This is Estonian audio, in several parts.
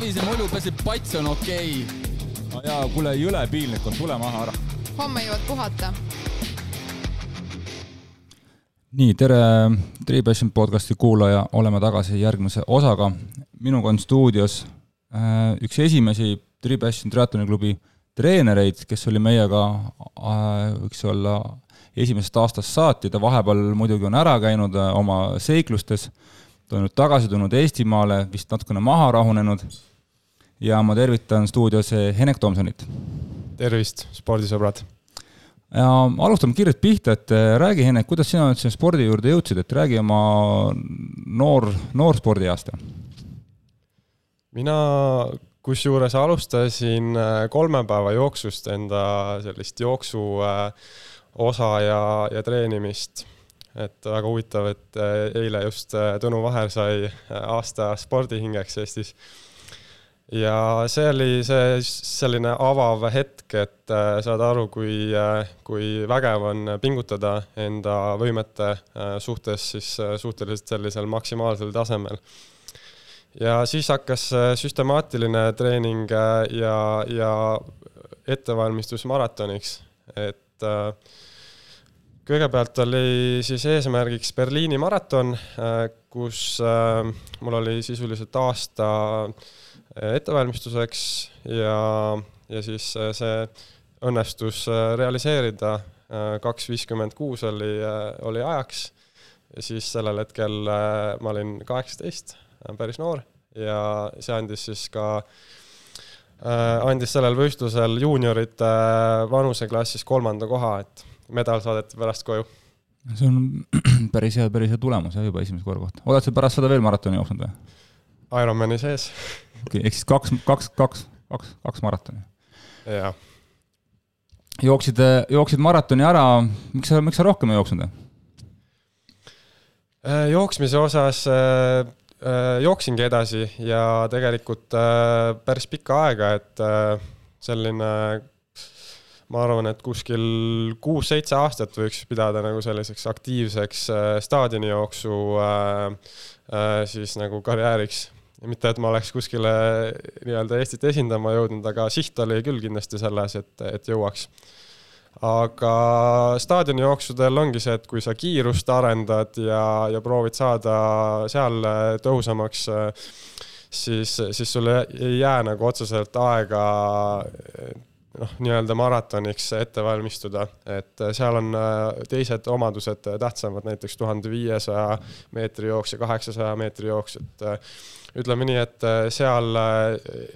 savise mulju peseb, pats on okei okay.. no jaa, kuule, jõle piinlik on, tule maha ära. homme jõuad puhata. nii, tere, Tripassion podcasti kuulaja, oleme tagasi järgmise osaga. minuga on stuudios äh, üks esimesi Tripassion triatloni klubi treenereid, kes oli meiega äh,, võiks olla esimesest aastast saati, ta vahepeal muidugi on ära käinud äh, oma seiklustes, ta on nüüd tagasi tulnud Eestimaale, vist natukene maha rahunenud ja ma tervitan stuudios äh, Henek Tomsonit. tervist, spordisõbrad! ja alustame kiirelt pihta, et äh, räägi, Henek, kuidas sina selle spordi juurde jõudsid, et räägi oma noor, noorspordiaasta. mina kusjuures alustasin kolme päeva jooksust enda sellist jooksu äh, osa ja, ja treenimist. et väga huvitav, et äh, eile just äh, Tõnu Vaher sai äh, aasta spordihingeks Eestis. Ja see oli see selline avav hetk, et saada aru, kui, kui vägev on pingutada enda võimete suhtes siis suhteliselt sellisel maksimaalsel tasemel. Ja siis hakkas süstemaatiline treening ja, ja ettevalmistus maratoniks, et äh, kõigepealt oli siis eesmärgiks Berliini maraton, äh, kus äh, mul oli sisuliselt aasta äh, ettevalmistuseks ja, ja siis see õnnestus realiseerida. kaks viiskümmend kuus oli, oli ajaks ja siis sellel hetkel ma olin kaheksateist, päris noor ja see andis siis ka andis sellel võistlusel juuniorite vanuseklassis kolmanda koha, et medal saadeti pärast koju. see on päris hea, päris hea tulemus jah, juba esimese korra kohta. oled sa pärast seda veel maratoni jooksnud või? Ironmani sees. okei okay,, ehk siis kaks, kaks, kaks, kaks, kaks maratoni. jah. jooksid, jooksid maratoni ära, miks sa, miks sa rohkem ei jooksnud? Äh, jooksmise osas äh, äh, jooksingi edasi ja tegelikult äh, päris pikka aega, et äh, selline ma arvan, et kuskil kuus-seitse aastat võiks pidada nagu selliseks aktiivseks äh, staadionijooksu äh, äh, siis nagu karjääriks. Mitte, et ma oleks kuskile nii-öelda Eestit esindama jõudnud, aga siht oli küll kindlasti selles, et, et jõuaks. aga staadionijooksudel ongi see, et kui sa kiirust arendad ja, ja proovid saada seal tõhusamaks, siis, siis sul ei jää nagu otseselt aega noh, nii-öelda maratoniks ette valmistuda, et seal on äh, teised omadused tähtsamad, näiteks tuhande viiesaja meetri jooks ja kaheksasaja meetri jooks, et äh, ütleme nii, et seal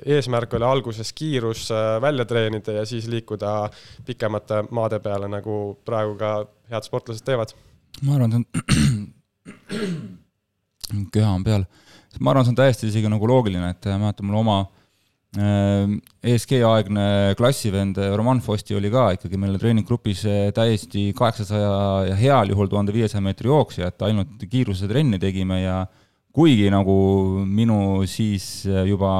eesmärk oli alguses kiirus välja treenida ja siis liikuda pikemate maade peale, nagu praegu ka head sportlased teevad. ma arvan, see on, köha on peal, ma arvan, see on täiesti isegi nagu loogiline, et mäletan mul oma ESG-aegne klassivend Roman Fosti oli ka ikkagi meil treeninggrupis täiesti kaheksasaja ja heal juhul tuhande viiesaja meetri jooksja, et ainult kiirusetrenni tegime ja kuigi nagu minu siis eh, juba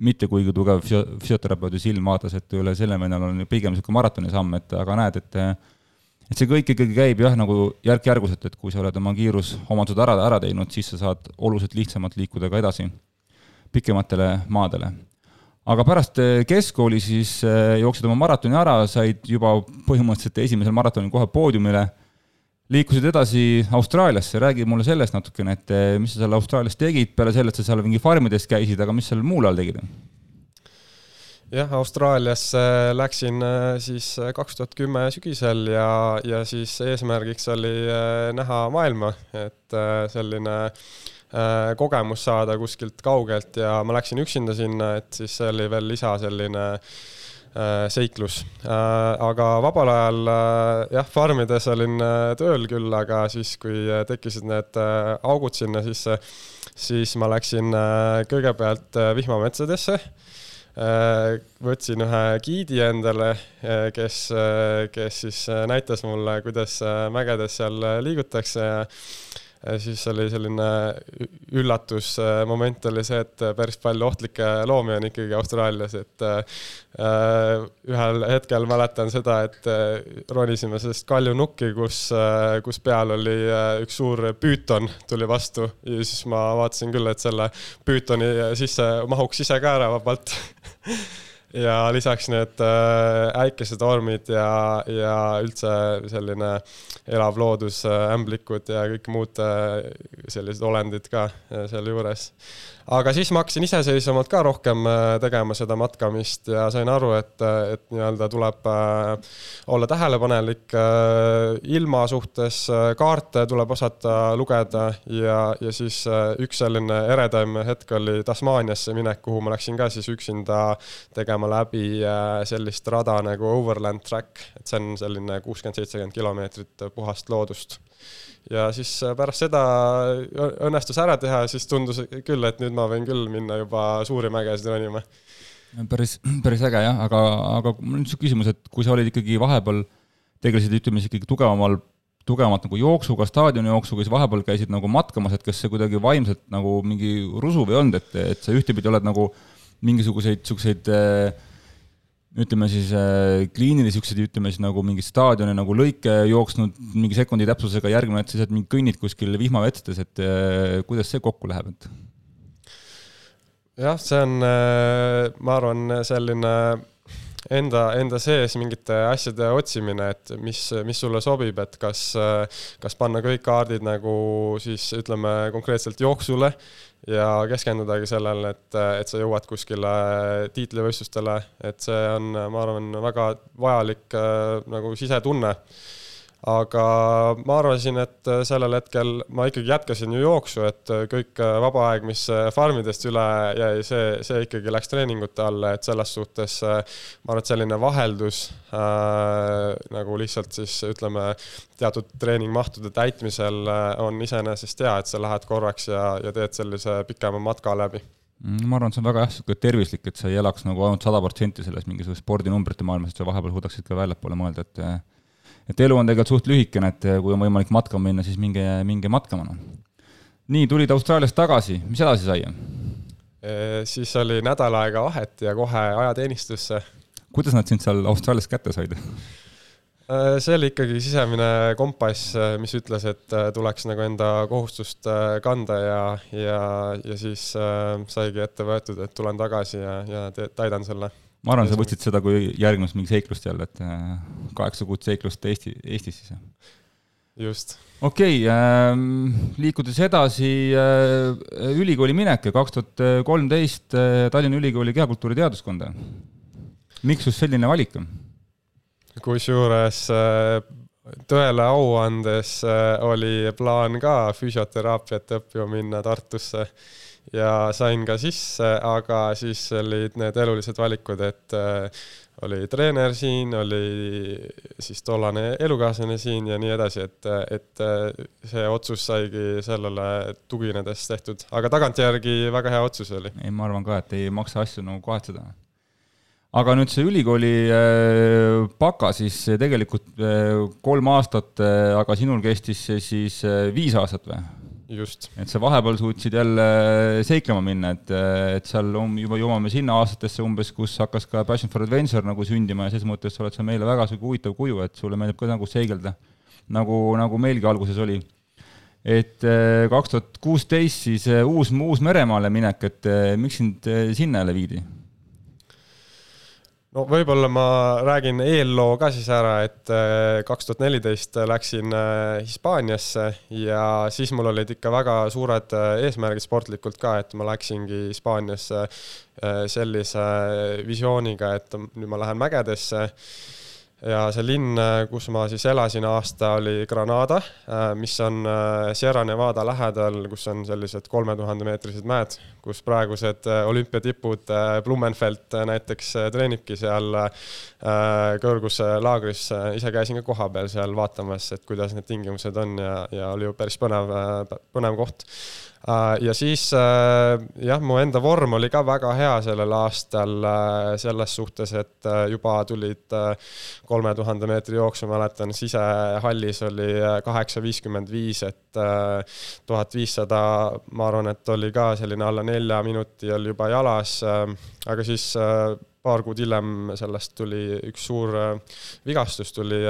mitte kuigi tugev füsio-, füsioterapeudi silm vaatas, et üle selle vennal on pigem niisugune maratoni samm, et aga näed, et et see kõik ikkagi käib jah, nagu järk-järguselt, et kui sa oled oma kiirusomadused ära, ära teinud, siis sa saad oluliselt lihtsamalt liikuda ka edasi pikematele maadele. Aga pärast eh, keskkooli siis eh, jooksid oma maratoni ära, said juba põhimõtteliselt esimesel maratonil kohe poodiumile, liikusid edasi Austraaliasse, räägi mulle sellest natukene, et eh, mis sa seal Austraalias tegid, peale selle, et sa seal mingi farmides käisid, aga mis seal muul ajal tegid? jah, Austraaliasse läksin siis kaks tuhat kümme sügisel ja, ja siis eesmärgiks oli näha maailma, et selline kogemus saada kuskilt kaugelt ja ma läksin üksinda sinna, et siis see oli veel lisa selline äh, seiklus. Äh, aga vabal ajal jah, farmides olin tööl küll, aga siis, kui tekkisid need augud sinna sisse, siis ma läksin kõigepealt vihmametsadesse võtsin ühe giidi endale, kes, kes siis näitas mulle, kuidas mägedes seal liigutakse ja siis oli selline üllatusmoment oli see, et päris palju ohtlikke loomi on ikkagi Austraalias, et äh, ühel hetkel mäletan seda, et äh, ronisime sellest kaljunukki, kus, kus peal oli üks suur püüton tuli vastu ja siis ma vaatasin küll, et selle püütoni sisse mahuks ise ka ära vabalt ja lisaks need äh, äikesetormid ja, ja üldse selline elav loodus, äh, ämblikud ja kõik muud äh, sellised olendid ka sealjuures aga siis ma hakkasin iseseisvamalt ka rohkem äh, tegema seda matkamist ja sain aru, et, et nii-öelda tuleb äh, olla tähelepanelik äh, ilma suhtes, kaarte tuleb osata lugeda ja, ja siis üks selline eredaim hetk oli Tasmaaniasse minek, kuhu ma läksin ka siis üksinda tegema läbi sellist rada nagu Overland Track, et see on selline kuuskümmend, seitsekümmend kilomeetrit puhast loodust ja siis äh, pärast seda õnnestus ära teha, siis tundus küll, et nüüd ma võin küll minna juba suuri mägesid ronima. päris, päris äge jah, aga, aga mul on niisugune küsimus, et kui sa olid ikkagi vahepeal, tegelesid, ütleme siis ikkagi tugevamal, tugevamat nagu jooksuga, staadionijooksuga, siis vahepeal käisid nagu matkamas, et kas see kuidagi vaimselt nagu mingi rusuv ei olnud, et, et sa ühtepidi oled nagu mingisuguseid niisuguseid äh, ütleme siis äh, kliinilisi siukseid, ütleme siis nagu mingi staadioni nagu lõike jooksnud mingi sekundi täpsusega, järgmine hetk siis mingi kõnnid kuskil vihmavetstes, et äh, kuidas see kokku läheb, et? jah, see on, äh, ma arvan, selline enda, enda sees mingite asjade otsimine, et mis, mis sulle sobib, et kas, kas panna kõik kaardid nagu siis ütleme konkreetselt jooksule ja keskendudagi sellele, et, et sa jõuad kuskile tiitlivõistlustele, et see on, ma arvan, väga vajalik nagu sisetunne aga ma arvasin, et sellel hetkel ma ikkagi jätkasin ju jooksu, et kõik vaba aeg, mis farmidest üle jäi, see, see ikkagi läks treeningute alla, et selles suhtes ma arvan, et selline vaheldus äh, nagu lihtsalt siis ütleme, teatud treeningmahtude täitmisel on iseenesest hea, et sa lähed korraks ja, ja teed sellise pikema matka läbi. Mm, ma arvan, et see on väga jah, niisugune tervislik, et sa ei elaks nagu ainult sada protsenti selles mingisuguse spordinumbrite maailmas, et sa vahepeal suudaksid ka väljapoole mõelda, et et elu on tegelikult suht lühikene, et kui on võimalik matkama minna, siis minge, minge matkama, noh. nii, tulid Austraaliast tagasi, mis edasi sai? siis oli nädal aega vahet ja kohe ajateenistusse. kuidas nad sind seal Austraalias kätte said? see oli ikkagi sisemine kompass, mis ütles, et tuleks nagu enda kohustust kanda ja, ja, ja siis saigi ette võetud, et tulen tagasi ja, ja täidan selle ma arvan, sa võtsid seda kui järgmist mingi seiklust jälle, et äh, kaheksa kuud seiklust Eesti, Eestis siis. just. okei okay, äh,, liikudes edasi äh, ülikooli minek, kaks tuhat kolmteist äh, Tallinna Ülikooli kehakultuuri teaduskonda. miks just selline valik kusjuures äh, tõele au andes äh, oli plaan ka füsioteraapiat õppima minna Tartusse ja sain ka sisse, aga siis olid need elulised valikud, et äh, oli treener siin, oli siis tollane elukaaslane siin ja nii edasi, et, et äh, see otsus saigi sellele tuginedes tehtud, aga tagantjärgi väga hea otsus oli. ei, ma arvan ka, et ei maksa asju nagu kohetseda. aga nüüd see ülikooli äh, baka siis tegelikult äh, kolm aastat, äh, aga sinul kestis see siis äh, viis aastat või? Et sa vahepeal suutsid jälle seiklema minna, et, et seal on juba jõuame sinna aastatesse umbes, kus hakkas ka Passion for Adventure nagu sündima ja ses mõttes oled sa meile väga sihuke huvitav kuju, et sulle meeldib ka nagu seigelda. nagu, nagu meilgi alguses oli. et eh, kaks tuhat kuusteist siis uus, Uus-Meremaale minek, et miks sind sinna jälle viidi? No võib-olla ma räägin eelloo ka siis ära, et äh, kaks tuhat neliteist läksin äh, Hispaaniasse ja siis mul olid ikka väga suured äh, eesmärgid sportlikult ka, et ma läksingi Hispaaniasse sellise visiooniga, et nüüd ma lähen mägedesse ja see linn, kus ma siis elasin aasta, oli Granada, äh, mis on äh, Sierra Nevada lähedal, kus on sellised kolme tuhande meetrised mäed, kus praegused äh, olümpiatipud, Blumenfeld näiteks treenibki seal kõrguslaagris, ise käisin ka kohapeal seal vaatamas, et kuidas need tingimused on ja, ja oli ju päris põnev, põnev koht. Äh, ja siis äh, jah, mu enda vorm oli ka väga hea sellel aastal äh, selles suhtes, et juba tulid kolme tuhande meetri jooksu, mäletan, sisehallis oli kaheksa viiskümmend viis, et tuhat viissada, ma arvan, et oli ka selline alla nelja minuti oli juba jalas, aga siis paar kuud hiljem sellest tuli üks suur vigastus, tuli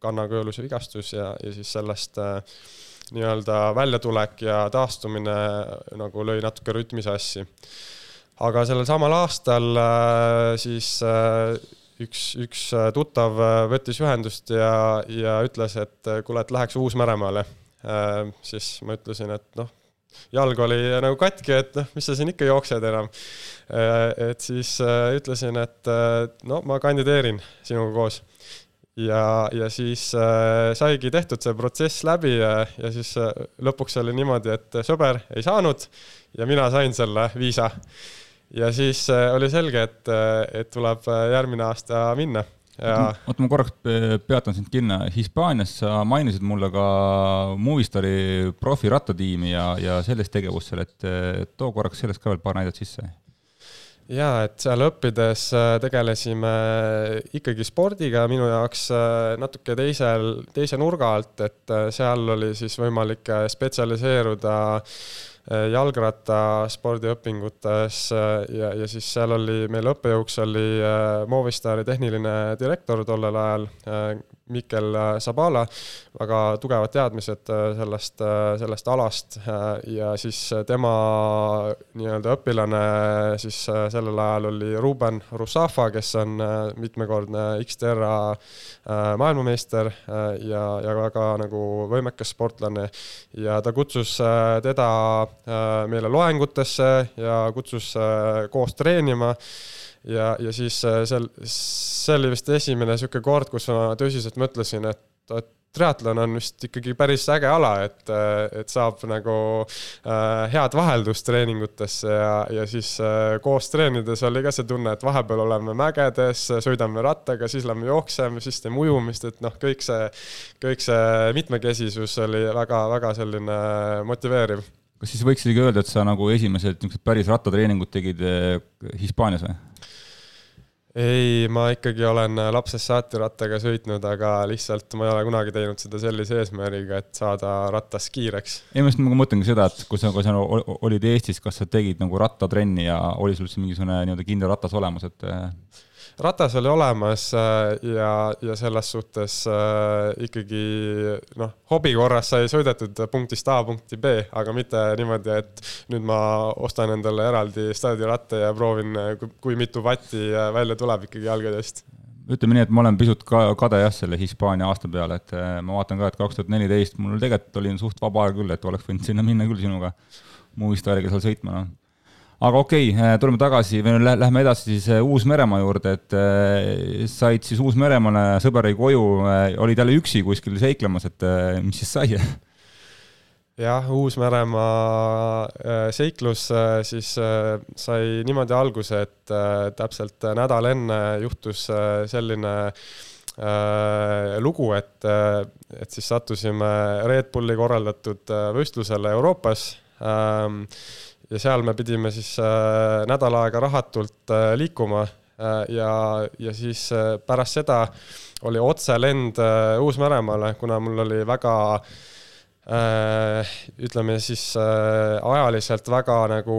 kannakõõluse vigastus ja, ja siis sellest äh, nii-öelda väljatulek ja taastumine nagu lõi natuke rütmi sassi. aga sellel samal aastal äh, siis äh, üks, üks äh, tuttav võttis ühendust ja, ja ütles, et kuule, et läheks Uus-Meremaale. siis ma ütlesin, et noh, jalg oli nagu katki, et noh, mis sa siin ikka jooksed enam. et siis ütlesin, et no ma kandideerin sinuga koos ja, ja siis äh, saigi tehtud see protsess läbi ja, ja siis äh, lõpuks oli niimoodi, et sõber ei saanud ja mina sain selle viisa. ja siis äh, oli selge, et, äh, et tuleb äh, järgmine aasta minna ja. oota, ma korraks peatan sind kinno, Hispaanias sa mainisid mulle ka Movistari profirattatiimi ja, ja sellist tegevust seal, et too korraks sellest ka veel paar näidet sisse jaa, et seal õppides äh, tegelesime ikkagi spordiga. Minu jaoks äh, natuke teisel, teise nurga alt, et äh, seal oli siis võimalik spetsialiseeruda jalgrattaspordiõpingutes ja, ja siis seal oli meil õppejõuks oli Movistari tehniline direktor tollel ajal, Mikkel Sabala, väga tugevad teadmised äh, sellest, äh, sellest alast. Äh, ja siis tema nii-öelda õpilane siis sellel ajal oli Ruben Russafa, kes on mitmekordne Xterra maailmameister ja, ja väga nagu võimekas sportlane. ja ta kutsus teda meile loengutesse ja kutsus koos treenima ja, ja siis äh, seal, see oli vist esimene niisugune kord, kus ma tõsiselt mõtlesin, et, et triatlon on vist ikkagi päris äge ala, et, äh, et saab nagu äh, head vaheldust treeningutesse ja, ja siis äh, koos treenides oli ka see tunne, et vahepeal oleme mägedes, sõidame rattaga, siis lähme jookseme, siis teeme ujumist, et noh, kõik see, kõik see mitmekesisus oli väga-väga selline motiveeriv kas siis võiks isegi öelda, et sa nagu esimesed niisugused päris rattatreeningud tegid Hispaanias või? Ei, ma ikkagi olen lapsest saati rattaga sõitnud, aga lihtsalt ma ei ole kunagi teinud seda sellise eesmärgiga, et saada rattas kiireks. ei, ma just nagu mõtlengi seda, et kui sa, kui sa olid Eestis, kas sa tegid nagu rattatrenni ja oli sul siis mingisugune nii-öelda kindel ratas olemas, et ratas oli olemas äh, ja, ja selles suhtes äh, ikkagi noh, hobi korras sai sõidetud punktist A punkti B, aga mitte niimoodi, et nüüd ma ostan endale eraldi staadioniratta ja proovin, kui mitu vatti välja tuleb ikkagi jalgadest. Ütleme nii, et ma olen pisut ka kade jah, selle Hispaania aasta peale, et äh, ma vaatan ka, et kaks tuhat neliteist mul tegelikult oli suht vaba aeg küll, et oleks võinud sinna minna küll sinuga. Movistar'iga seal sõitma, noh aga okei okay,, äh, tuleme tagasi või lähme edasi siis äh, Uus-Meremaa juurde, et äh, said siis Uus-Meremaale, sõber jäi koju, olid jälle üksi kuskil seiklemas, et mis siis sai? jah, Uus-Meremaa seiklus siis sai niimoodi alguse, et täpselt nädal enne juhtus selline lugu, et, et siis sattusime Red Bulli korraldatud võistlusele Euroopas ähm, ja seal me pidime siis äh, nädal aega rahatult äh, liikuma äh, ja, ja siis pärast seda oli otselend Uus-Meremaale, kuna mul oli väga ütleme siis ajaliselt väga nagu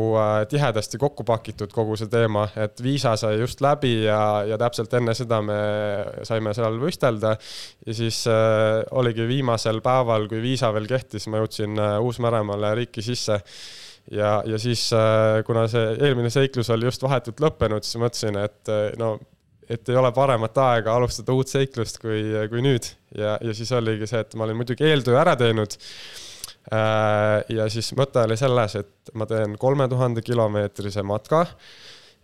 tihedasti kokku pakitud kogu see teema, et viisa sai just läbi ja, ja täpselt enne seda me saime seal võistelda. ja siis oligi viimasel päeval, kui viisa veel kehtis, ma jõudsin Uus-Meremaale riiki sisse ja, ja siis, äh, kuna see eelmine seiklus oli just vahetult lõppenud, siis mõtlesin, et äh, no, et ei ole paremat aega alustada uut seiklust kui, kui nüüd ja, ja siis oligi see, et ma olin muidugi eeltöö ära teinud. Äh, ja siis mõte oli selles, et ma teen kolme tuhande kilomeetrise matka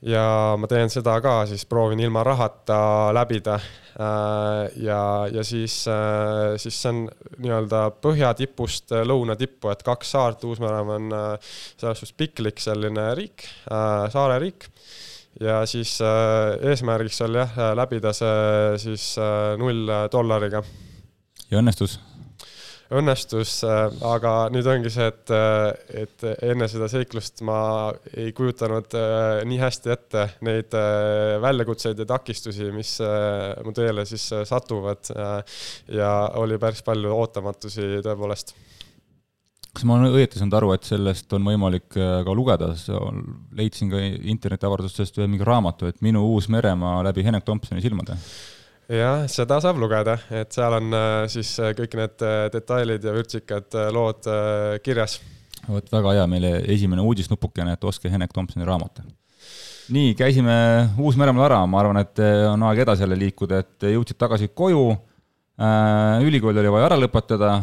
ja ma teen seda ka, siis proovin ilma rahata läbida Äh, ja, ja siis, äh, siis see on nii-öelda põhjatipust lõunatippu, et kaks saart, Uus-Meremaa on äh, selles suhtes piklik selline riik, saareriik ja siis eesmärgiks oli jah, läbida see siis null dollariga. ja õnnestus? Õnnestus, aga nüüd ongi see, et, et enne seda seiklust ma ei kujutanud nii hästi ette neid väljakutseid ja takistusi, mis mu teele siis satuvad. ja oli päris palju ootamatusi tõepoolest kas ma olen õieti saanud aru, et sellest on võimalik äh, ka lugeda, leidsin ka internetiavardustest ühe mingi raamatu, et Minu uus meremaa läbi Henrik Thompsoni silmade? Jah, seda saab lugeda, et seal on äh, siis äh, kõik need detailid ja vürtsikad lood kirjas. vot väga hea, meile esimene uudisnupukene, et ostke Henrik Thompsoni raamat. nii, käisime Uus-Meremaal ära, ma arvan, et on aeg edasi jälle liikuda, et jõudsid tagasi koju, ülikool oli vaja ära lõpetada,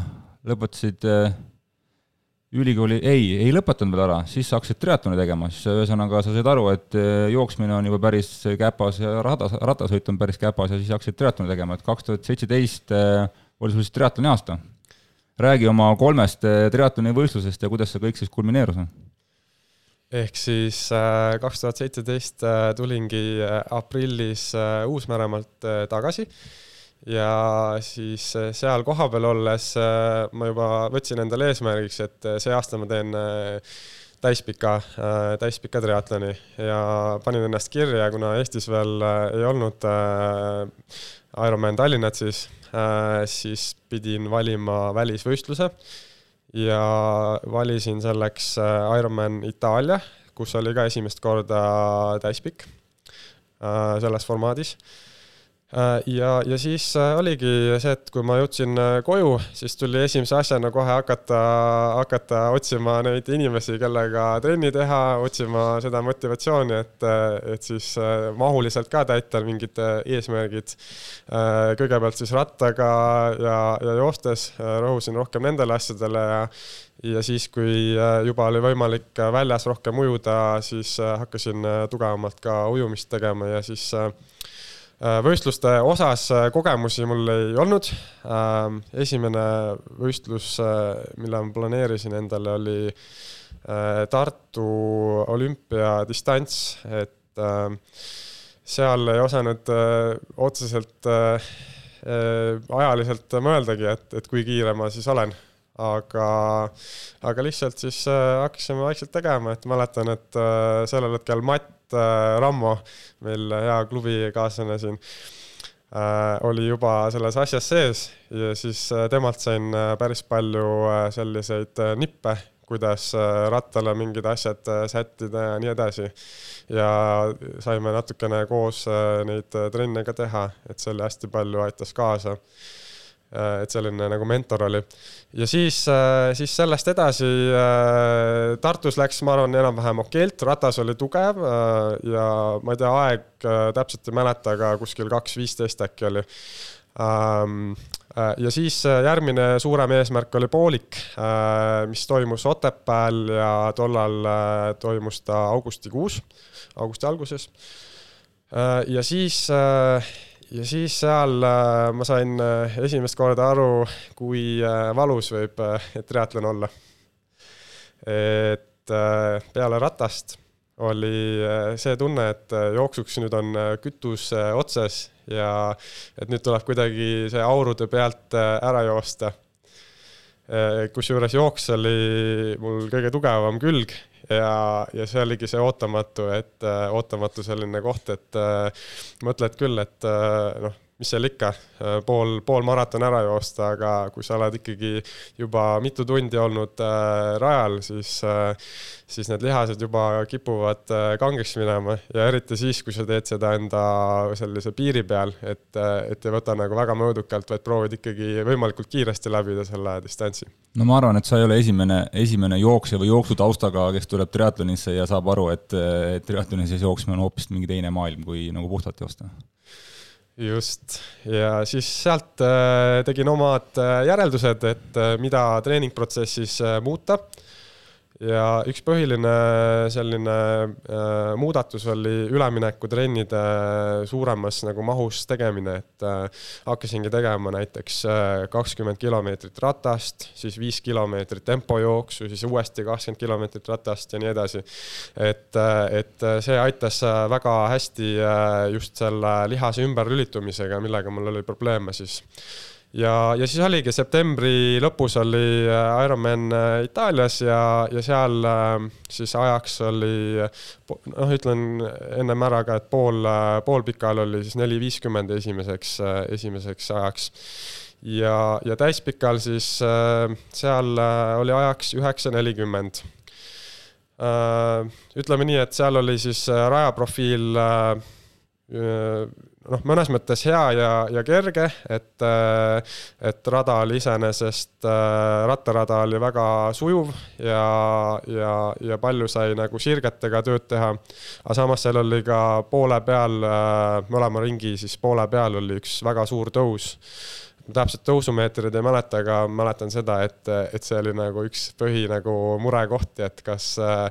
lõpetasid ülikooli, ei, ei lõpetanud veel ära, siis hakkasid triatloni tegema, siis ühesõnaga sa said aru, et eh, jooksmine on juba päris käpas ja ratas, ratasõit on päris käpas ja siis hakkasid triatloni tegema, et kaks tuhat seitseteist eh, oli sul siis triatloni aasta. räägi oma kolmest eh, triatloni võistlusest ja kuidas see kõik siis kulmineerus? ehk siis kaks tuhat seitseteist tulingi aprillis Uus-Meremaalt tagasi ja siis äh, seal kohapeal olles äh, ma juba võtsin endale eesmärgiks, et äh, see aasta ma teen täispika, täispika triatloni. Ja panin ennast kirja, kuna Eestis veel ei olnud Ironman Tallinnat siis, siis pidin valima välisvõistluse. Ja valisin selleks Ironman Itaalia, kus oli ka esimest korda täispikk selles formaadis ja, ja siis äh, oligi see, et kui ma jõudsin äh, koju, siis tuli esimese asjana kohe hakata, hakata otsima neid inimesi, kellega trenni teha, otsima seda motivatsiooni, et, et siis mahuliselt ka täita mingid eesmärgid. kõigepealt siis rattaga ja, ja joostes rõhusin rohkem nendele asjadele ja ja siis, kui juba oli võimalik väljas rohkem ujuda, siis hakkasin tugevamalt ka ujumist tegema ja siis äh, Äh, võistluste osas äh, kogemusi mul ei olnud. Ähm, esimene võistlus, äh, mille ma planeerisin endale, oli Tartu olümpiadistants, et seal ei osanud otseselt ajaliselt mõeldagi, et, et kui kiire ma siis olen aga, aga lihtsalt siis hakkasime vaikselt tegema, et mäletan, et sellel hetkel Matt Äh, Rammo, meil hea klubikaaslane siin, äh, oli juba selles asjas sees ja siis äh, temalt sain päris palju selliseid nippe, kuidas rattale mingid asjad sättida ja nii edasi. ja saime natukene koos neid trenne ka teha, et see oli hästi palju aitas kaasa et selline nagu mentor oli. ja siis, äh, siis sellest edasi äh, Tartus läks, ma arvan, enam-vähem okeilt, ratas oli tugev ja ma ei tea, aeg täpselt ei mäleta, aga kuskil kaks viisteist äkki oli. Ähm, ja siis järgmine suurem eesmärk oli poolik, mis toimus Otepääl ja tollal toimus ta augustikuus, augusti alguses. ja siis ja siis seal äh, ma sain äh, esimest korda aru, kui äh, valus võib triatlon olla. et peale ratast oli see tunne, et jooksuks nüüd on kütus otsas ja et nüüd tuleb kuidagi see aurude pealt ära joosta. Kusjuures jooks oli mul kõige tugevam külg ja, ja see oligi see ootamatu, et äh, ootamatu selline koht, et äh, mõtled küll, et äh, noh, mis seal ikka, äh, pool, pool maraton ära joosta, aga kui sa oled ikkagi juba mitu tundi olnud äh, rajal, siis äh,, siis need lihased juba kipuvad äh, kangeks minema ja eriti siis, kui sa teed seda enda sellise piiri peal, et, äh, et ei võta nagu väga mõõdukalt, vaid proovid ikkagi võimalikult kiiresti läbida selle distantsi no ma arvan, et sa ei ole esimene, esimene jooksja või jooksutaustaga, kes tuleb triatlonisse ja saab aru, et, et triatloni sees jooksmine on hoopis mingi teine maailm, kui nagu puhtalt joosta. Just, ja siis sealt äh, tegin omad äh, järeldused, et äh, mida treeningprotsessis muuta ja üks põhiline selline äh, muudatus oli üleminekutrennide suuremas nagu mahus tegemine, et äh, hakkasingi tegema näiteks kakskümmend äh, kilomeetrit ratast, siis viis kilomeetrit tempojooksu, siis uuesti kakskümmend kilomeetrit ratast ja nii edasi. et, äh, et see aitas väga hästi äh, just selle lihase ümberlülitumisega, millega mul oli probleeme siis ja, ja siis oligi septembri lõpus oli äh, Ironman äh, Itaalias ja, ja seal äh, siis ajaks oli, noh, ütlen ennem ära ka, et pool, poolpikal oli siis neli viiskümmend esimeseks, esimeseks ajaks. ja, ja täispikal siis seal oli ajaks üheksa nelikümmend ütleme nii, et seal oli siis rajaprofiil noh, mõnes mõttes hea ja, ja kerge, et, äh, et rada oli iseenesest, äh, rattarada oli väga sujuv ja, ja, ja palju sai nagu sirgetega tööd teha. aga samas seal oli ka poole peal, äh, mõlema ringi siis poole peal oli üks väga suur tõus täpselt tõusumeetrid ei mäleta, aga mäletan seda, et, et see oli nagu üks põhi nagu murekohti, et kas äh,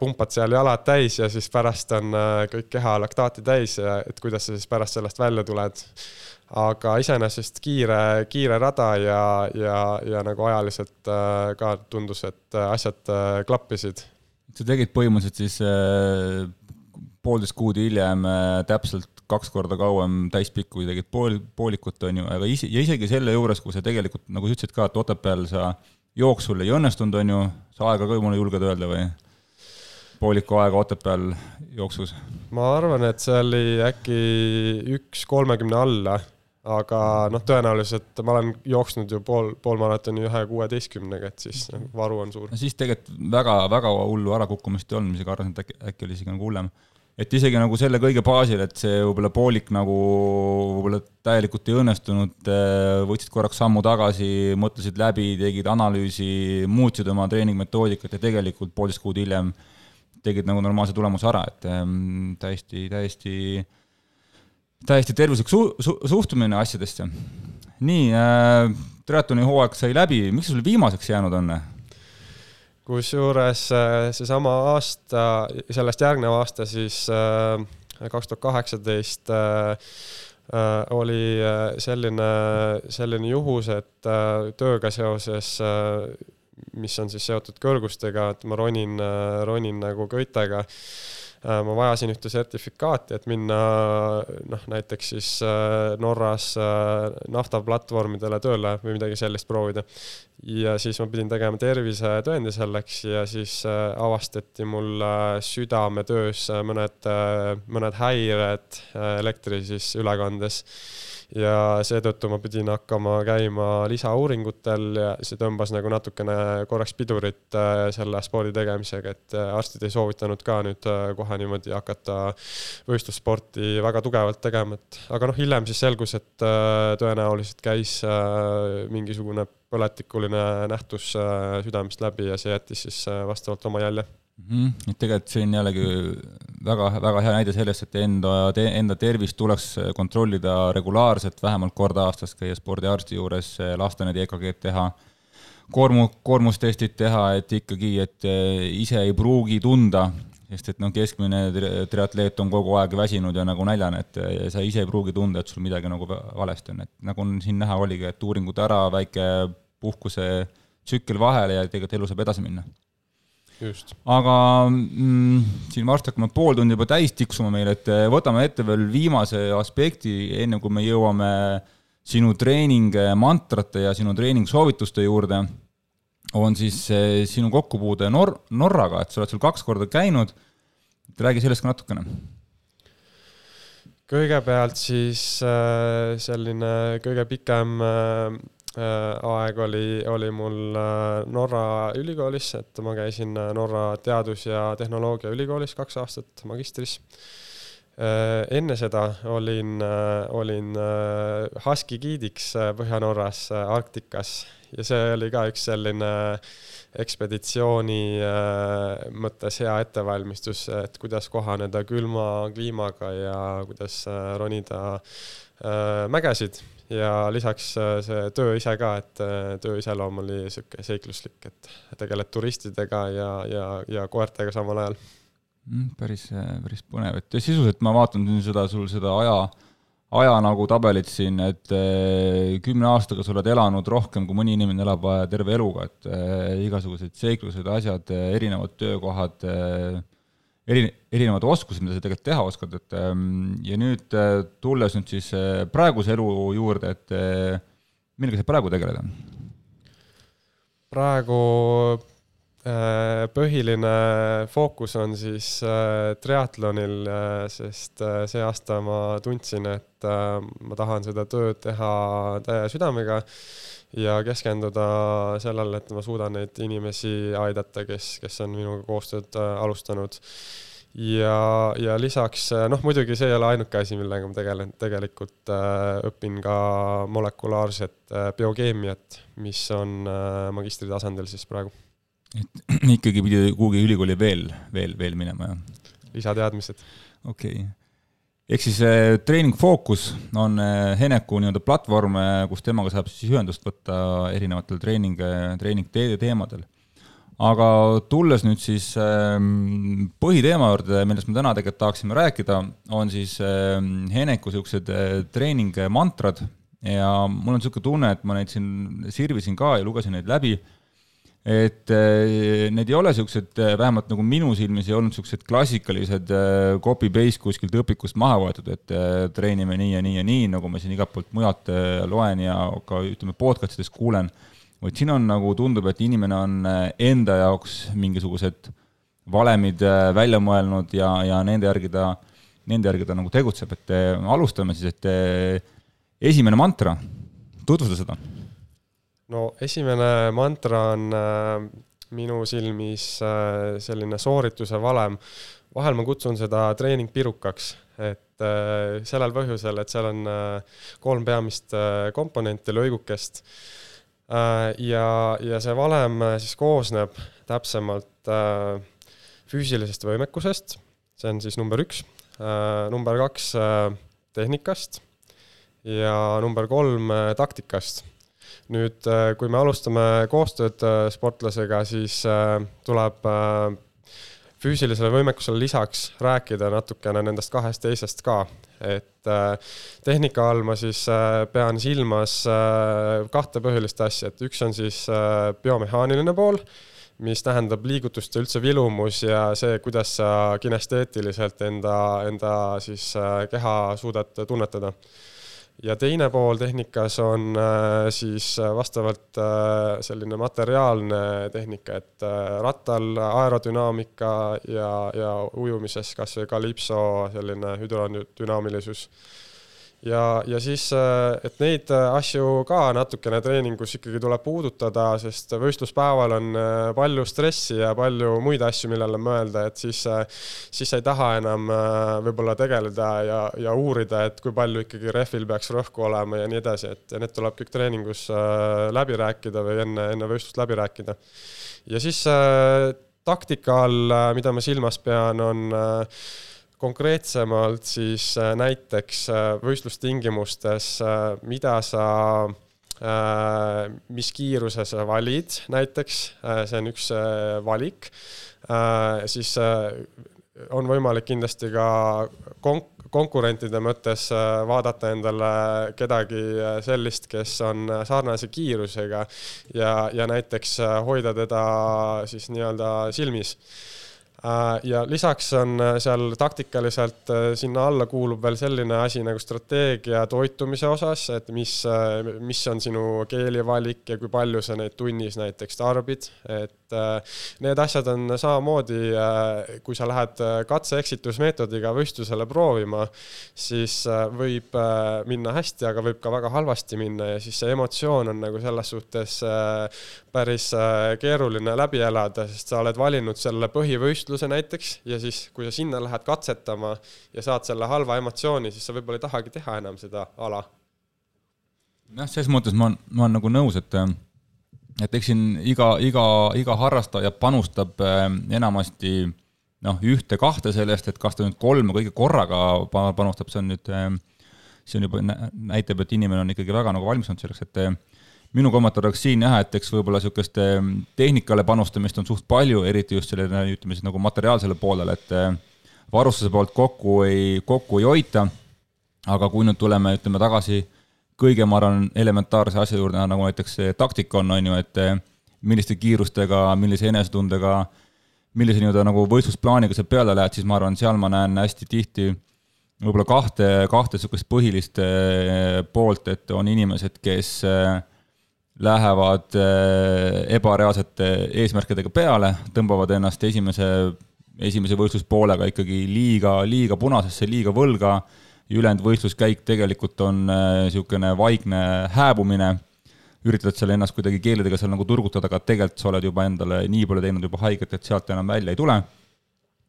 pumpad seal jalad täis ja siis pärast on äh, kõik keha laktaati täis ja et kuidas sa siis pärast sellest välja tuled. aga iseenesest kiire, kiire rada ja, ja, ja nagu ajaliselt äh, ka tundus, et asjad äh, klappisid. sa tegid põhimõtteliselt siis äh, poolteist kuud hiljem äh, täpselt kaks korda kauem täispikku, tegid pool, poolikut, on ju, aga ise, ja isegi selle juures, kui sa tegelikult, nagu sa ütlesid ka, et Otepääl sa jooksul ei õnnestunud, on ju, sa aega ka mulle julged öelda või? pooliku aega Otepääl jooksus? ma arvan, et see oli äkki üks kolmekümne alla, aga noh, tõenäoliselt ma olen jooksnud ju pool, poolmaratoni ühe kuueteistkümnega, et siis nagu varu on suur. no siis tegelikult väga, väga hullu ärakukkumist ei olnud, ma isegi arvasin, et äkki, äkki oli isegi nagu hullem et isegi nagu selle kõige baasil, et see võib-olla poolik nagu võib-olla täielikult ei õnnestunud, äh, võtsid korraks sammu tagasi, mõtlesid läbi, tegid analüüsi, muutsid oma treeningmetoodikat ja tegelikult poolteist kuud hiljem tegid nagu normaalse tulemuse ära, et ähm, täiesti, täiesti, täiesti tervislik su-, su-, suhtumine asjadesse. nii äh,, triatloni hooaeg sai läbi, miks sul viimaseks jäänud on? Kusjuures äh, seesama aasta, sellest järgnev aasta siis äh, kaks tuhat kaheksateist äh, oli selline, selline juhus, et tööga seoses, mis on siis seotud kõrgustega, et ma ronin, ronin nagu köitega ma vajasin ühte sertifikaati, et minna noh, näiteks siis äh, Norras äh, naftaplatvormidele tööle või midagi sellist proovida. ja siis ma pidin tegema tervisetõendi selleks ja siis avastati mul südametöös mõned, mõned häired elektri siis ülekandes ja seetõttu ma pidin hakkama käima lisauuringutel ja see tõmbas nagu natukene korraks pidurit äh, selle spordi tegemisega, et äh, arstid ei soovitanud ka nüüd äh, kohe niimoodi hakata võistlussporti väga tugevalt tegema, et aga noh, hiljem siis selgus, et tõenäoliselt käis mingisugune põletikuline nähtus südamest läbi ja see jättis siis vastavalt oma jälje mm. -hmm. tegelikult on jällegi väga, väga hea näide sellest, et enda te,, enda tervist tuleks kontrollida regulaarselt, vähemalt kord aastas käia spordiarsti juures, lasta need EKG-d teha, koormu, koormustestid teha, et ikkagi, et eh, ise ei pruugi tunda, sest et noh, keskmine triatleet on kogu aeg väsinud ja nagu näljane, et sa ise ei pruugi tunda, et sul midagi nagu valesti on, et nagu on siin näha oligi, et uuringud ära, väike puhkusetsükkel vahele ja tegelikult elu saab edasi minna aga mm, siin varsti hakkame pool tundi juba täis tiksuma meil, et eh, võtame ette veel viimase aspekti, enne kui me jõuame sinu treeningmantrate ja sinu treeningsoovituste juurde, on siis eh, sinu kokkupuude Nor-, Norraga, et sa oled seal kaks korda käinud, räägi sellest ka natukene. Kõigepealt siis eh, selline kõige pikem aeg oli, oli mul äh, Norra ülikoolis, et ma käisin äh, Norra Teadus- ja Tehnoloogiaülikoolis kaks aastat magistris. enne seda olin, olin Husky giidiks Põhja-Norras Arktikas ja see oli ka üks selline ekspeditsiooni mõttes hea ettevalmistus, et kuidas kohaneda külma kliimaga ja kuidas ronida mägesid ja lisaks äh, see töö ise ka, et äh, töö iseloom oli sihuke seikluslik, et tegeled turistidega ja, ja, ja koertega samal ajal mm,. päris, päris põnev, et sisuliselt ma vaatan seda, sul seda aja, aja nagu tabelit siin, et äh, kümne aastaga sa oled elanud rohkem, kui mõni inimene elab terve eluga, et igasugused seiklused, asjad, erinevad töökohad eri, erinevad oskused, mida sa tegelikult teha oskad, et ähm, ja nüüd äh, tulles nüüd siis äh, praeguse elu juurde, et äh, millega sa praegu tegeled? praegu põhiline fookus on siis triatlonil, sest see aasta ma tundsin, et ma tahan seda tööd teha täie südamega ja keskenduda sellele, et ma suudan neid inimesi aidata, kes, kes on minuga koostööd alustanud ja, ja lisaks noh, muidugi see ei ole ainuke asi, millega ma tegelen, tegelikult äh, õpin ka molekulaarset äh, biokeemiat, mis on äh, magistri tasandil siis praegu. et ikkagi pidi kuhugi ülikooli veel, veel, veel minema, jah? lisateadmised. okei okay. Ehk siis äh, treening Focus on äh, Heneku nii-öelda platvorm, äh, kus temaga saab siis ühendust võtta erinevatel treening, treening teemadel. Aga tulles nüüd siis ähm, põhiteema juurde, millest me täna tegelikult tahaksime rääkida, on siis ähm, Heneku niisugused treeningmantrad. Ja mul on niisugune tunne, et ma neid siin sirvisin ka ja lugesin neid läbi, et äh, need ei ole niisugused, äh, vähemalt nagu minu silmis ei olnud niisugused klassikalised copy-paste kuskilt õpikust maha võetud, et treenime nii ja nii ja nii, nagu ma siin igalt poolt mujalt loen ja ka ütleme, podcast ides kuulen vaid siin on nagu tundub, et inimene on äh, enda jaoks mingisugused valemid äh, välja mõelnud ja, ja nende järgi ta, nende järgi ta nagu tegutseb, et äh, alustame siis, et esimene mantra, tutvusta seda. No esimene mantra on minu silmis selline soorituse valem. vahel ma kutsun seda treeningpirukaks, et sellel põhjusel, et seal on kolm peamist komponenti, lõigukest Äh, ja, ja see valem äh, siis koosneb täpsemalt äh, füüsilisest võimekusest, see on siis number üks, number kaks tehnikast ja number kolm taktikast. Nüüd, kui me alustame koostööd sportlasega, siis tuleb füüsilisele võimekusele lisaks rääkida natukene nendest kahest teisest ka, et äh, tehnika all ma siis äh, pean silmas äh, kahte põhilist asja, et üks on siis biomehaaniline pool, mis tähendab liigutuste üldse vilumus ja see, kuidas sa kinesteetiliselt enda, enda siis keha suudad tunnetada ja teine pool tehnikas on äh, siis äh, vastavalt äh, selline materiaalne tehnika, et rattal aerodünaamika ja, ja ujumises kas või kalipso selline hüdrodünaamilisus ja, ja siis, äh, et neid äh, asju ka natukene treeningus ikkagi tuleb puudutada, sest võistluspäeval on äh, palju stressi ja palju muid asju, millele mõelda, et siis, siis ei taha enam võib-olla tegeleda ja, ja uurida, et kui palju ikkagi rehvil peaks rõhku olema ja nii edasi, et need tuleb kõik treeningus läbi rääkida või enne, enne võistlust läbi rääkida. ja siis taktika all, mida ma silmas pean, on konkreetsemalt siis äh, näiteks äh, võistlustingimustes, äh, mida sa mis kiiruse sa valid näiteks, see on üks valik, siis on võimalik kindlasti ka konk-, konkurentide mõttes vaadata endale kedagi sellist, kes on sarnase kiirusega ja, ja näiteks hoida teda siis nii-öelda silmis ja lisaks on äh, seal taktikaliselt äh, sinna alla kuulub veel selline asi nagu strateegia toitumise osas, et mis, mis on sinu keelivalik ja kui palju sa neid tunnis näiteks tarbid, et need asjad on samamoodi, kui sa lähed katse-eksitusmeetodiga võistlusele proovima, siis võib minna hästi, aga võib ka väga halvasti minna ja siis see emotsioon on nagu selles suhtes päris keeruline läbi elada, sest sa oled valinud selle põhivõistluse võistluse näiteks ja siis, kui sa sinna lähed katsetama ja saad selle halva emotsiooni, siis sa võib-olla ei tahagi teha enam seda ala. jah, selles mõttes ma, ma olen nagu nõus, et et eks siin iga, iga, iga harrastaja panustab äh, enamasti noh, ühte-kahte sellest, et kas ta nüüd kolme kõige korraga panustab, see on nüüd, äh, see on juba, näitab, et inimene on ikkagi väga nagu valmistunud selleks, et minu kommentaar oleks siin jah, et eks võib-olla niisugust tehnikale panustamist on suht palju, eriti just sellele, ütleme siis nagu materiaalsele poolele, et varustuse poolt kokku ei, kokku ei hoita, aga kui nüüd tuleme, ütleme tagasi kõige, ma arvan, elementaarse asja juurde, nagu näiteks taktika on, on ju, et eh, milliste kiirustega, millise enesetundega, millise nii-öelda nagu võistlusplaaniga sa peale lähed, siis ma arvan, seal ma näen hästi tihti võib-olla kahte, kahte niisugust põhilist poolt, et on inimesed, kes lähevad ebareaalsete eesmärkidega peale, tõmbavad ennast esimese, esimese võistluspoolega ikkagi liiga, liiga punasesse, liiga võlga ülejäänud võistluskäik tegelikult on niisugune vaikne hääbumine üritad seal ennast kuidagi keeledega seal nagu turgutada, aga tegelikult sa oled juba endale nii palju teinud juba haiget, et sealt enam välja ei tule.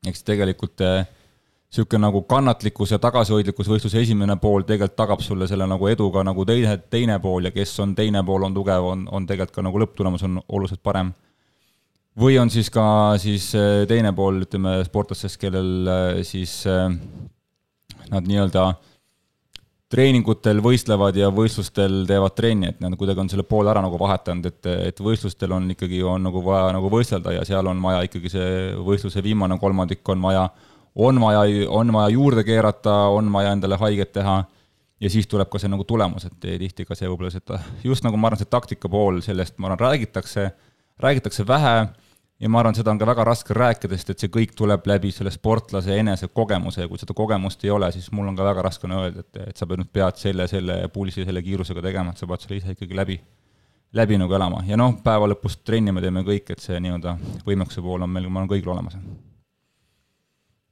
eks tegelikult niisugune nagu kannatlikkus ja tagasihoidlikkus võistluse esimene pool tegelikult tagab sulle selle nagu eduga nagu teine, teine pool ja kes on teine pool, on tugev, on, on tegelikult ka nagu lõpptulemus on oluliselt parem. või on siis ka siis eh, teine pool, ütleme, sportlastest, kellel siis nad nii-öelda treeningutel võistlevad ja võistlustel teevad trenni, et nad kuidagi on selle poole ära nagu vahetanud, et, et võistlustel on ikkagi, on nagu vaja nagu võistelda ja seal on vaja ikkagi see võistluse viimane kolmandik on vaja, on vaja, on vaja juurde keerata, on vaja endale haiget teha ja siis tuleb ka see nagu tulemus, et tihti ka see võib-olla seda, just nagu ma arvan, see taktika pool, sellest ma arvan, räägitakse, räägitakse vähe ja ma arvan, seda on ka väga raske rääkida, sest et see kõik tuleb läbi selle sportlase enese kogemuse ja kui seda kogemust ei ole, siis mul on ka väga raske on öelda, et, et sa pead nüüd pead selle, selle pulsi, selle kiirusega tegema, et sa pead selle ise ikkagi läbi, läbi nagu elama ja noh, päeva lõpus trenni me teeme kõik, et see nii-öelda võimekuse pool on meil, ma arvan, kõigil olemas.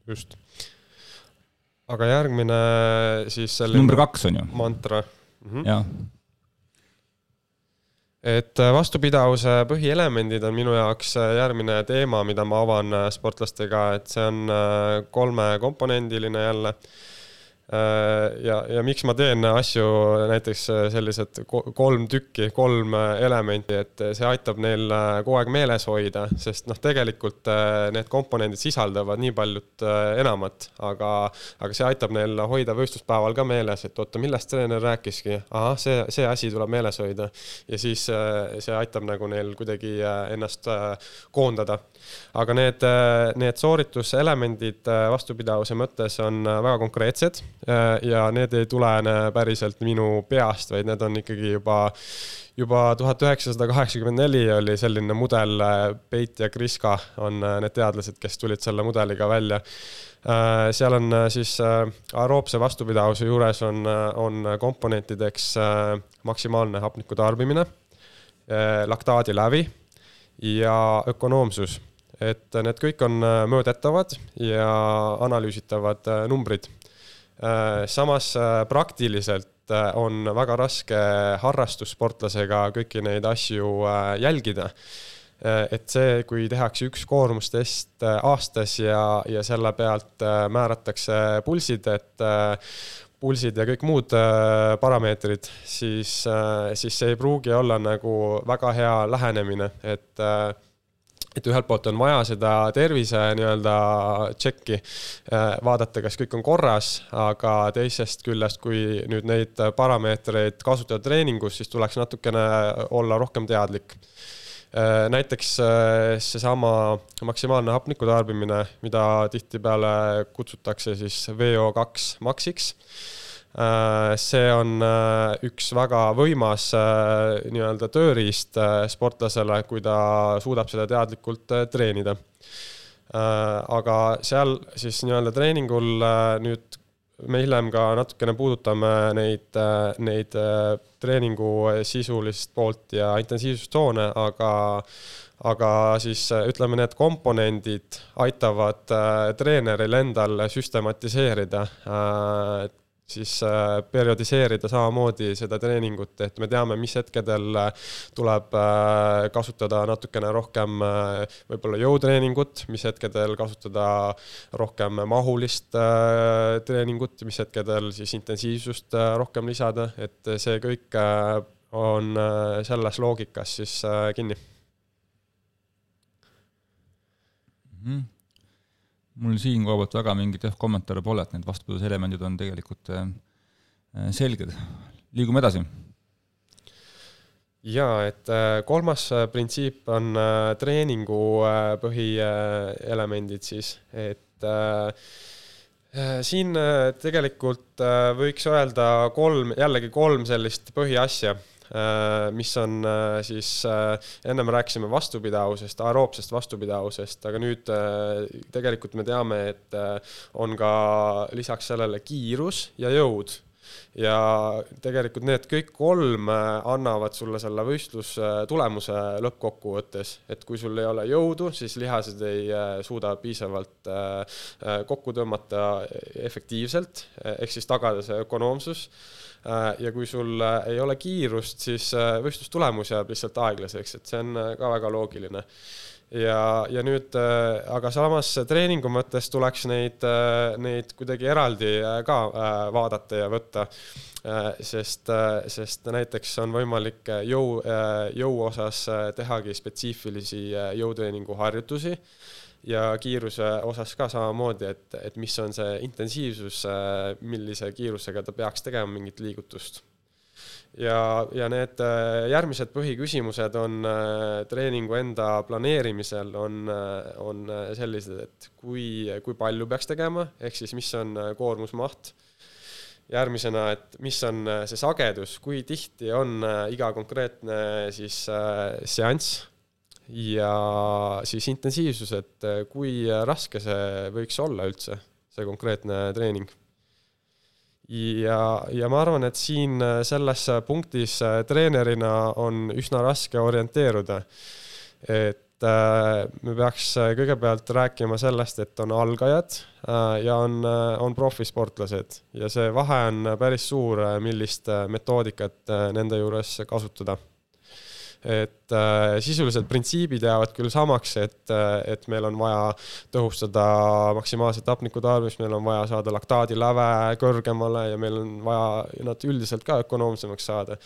just. aga järgmine siis selline number kaks on ju? mantra mm. -hmm. jah et äh, vastupidavuse põhielemendid on minu jaoks äh, järgmine teema, mida ma avan äh, sportlastega, et see on kolmekomponendiline jälle ja, ja miks ma teen asju näiteks äh, sellised kolm tükki, kolm äh, elementi, et see aitab neil kogu aeg meeles hoida, sest noh, tegelikult need komponendid sisaldavad nii paljut enamat, aga, aga see aitab neil hoida võistluspäeval ka meeles, et oota, millest treener rääkiski, ahah, see, see asi tuleb meeles hoida. ja siis see aitab nagu neil kuidagi ennast koondada. aga need, need soorituselemendid vastupidavuse mõttes on väga konkreetsed Äh, ja need ei tulene päriselt minu peast, vaid need on ikkagi juba, juba tuhat üheksasada kaheksakümmend neli oli selline mudel, Peit ja Kriska on äh, need teadlased, kes tulid selle mudeliga välja. Äh, seal on siis aeroobse vastupidavuse juures on, on komponentideks maksimaalne hapniku tarbimine, laktaadilävi ja ökonoomsus et need kõik on mõõdetavad ja analüüsitavad numbrid Äh, samas äh, praktiliselt äh, on väga raske harrastussportlasega kõiki neid asju jälgida. et see, kui tehakse üks koormustest aastas ja, ja selle pealt määratakse pulsid, et pulsid ja kõik muud parameetrid, siis, siis see ei pruugi olla nagu väga hea lähenemine, et et ühelt poolt on vaja seda tervise nii-öelda tšekki, äh, vaadata, kas kõik on korras, aga teisest küljest, kui nüüd neid parameetreid kasutada treeningus, siis tuleks natukene olla rohkem teadlik. Äh, näiteks äh, seesama maksimaalne hapniku tarbimine, mida tihtipeale kutsutakse siis VO2 maksiks Äh, see on äh, üks väga võimas äh, nii-öelda tööriist sportlasele, kui ta suudab seda teadlikult treenida. aga seal siis nii-öelda treeningul nüüd me hiljem ka natukene puudutame neid, neid treeningu sisulist poolt ja intensiivsustsoone, aga aga siis ütleme, need komponendid aitavad treeneril endal süstematiseerida siis äh, periodiseerida samamoodi seda treeningut, et me teame, mis hetkedel äh, tuleb äh, kasutada natukene rohkem võib-olla jõutreeningut, mis hetkedel kasutada rohkem mahulist treeningut, mis hetkedel siis intensiivsust rohkem lisada, et see kõik on selles loogikas siis kinni mm. -hmm mul siin koha pealt väga mingeid jah, kommentaare pole, et need vastupidavuselemendid on tegelikult äh, äh, selged. liigume edasi. jaa, et äh, kolmas printsiip on treeningu põhielemendid siis, et siin tegelikult võiks öelda kolm, jällegi kolm sellist põhiasja mis on siis, ennem rääkisime vastupidavusest, aeroobsest vastupidavusest, aga nüüd tegelikult me teame, et on ka lisaks sellele kiirus ja jõud ja tegelikult need kõik kolm äh, annavad sulle selle võistlustulemuse lõppkokkuvõttes, et kui sul ei ole jõudu, siis lihased ei äh, suuda piisavalt äh, kokku tõmmata efektiivselt, ehk siis tagada see ökonoomsus. Ja kui sul ei ole kiirust, siis võistlustulemus jääb lihtsalt aeglaseks, et see on ka väga loogiline ja, ja nüüd aga samas treeningu mõttes tuleks neid, neid kuidagi eraldi ka vaadata ja võtta. sest, sest näiteks on võimalik jõu, jõu osas tehagi spetsiifilisi jõutreeningu harjutusi ja kiiruse osas ka samamoodi, et, et mis on see intensiivsus, millise kiirusega ta peaks tegema mingit liigutust ja, ja need äh, järgmised põhiküsimused on äh, treeningu enda planeerimisel on, äh, on sellised, et kui, kui palju peaks tegema, ehk siis mis on koormusmaht. järgmisena, et mis on see sagedus, kui tihti on iga konkreetne siis seanss ja siis intensiivsus, et kui raske see võiks olla üldse, see konkreetne treening ja, ja ma arvan, et siin äh, selles punktis äh, treenerina on üsna raske orienteeruda. et äh, me peaks kõigepealt rääkima sellest, et on algajad ja on, on profisportlased ja see vahe on päris suur, millist metoodikat nende juures kasutada et äh, sisuliselt printsiibid jäävad küll samaks, et, äh, et meil on vaja tõhustada maksimaalset hapniku tarbimist, meil on vaja saada laktaadiläve kõrgemale ja meil on vaja nad üldiselt ka ökonoomsemaks saada.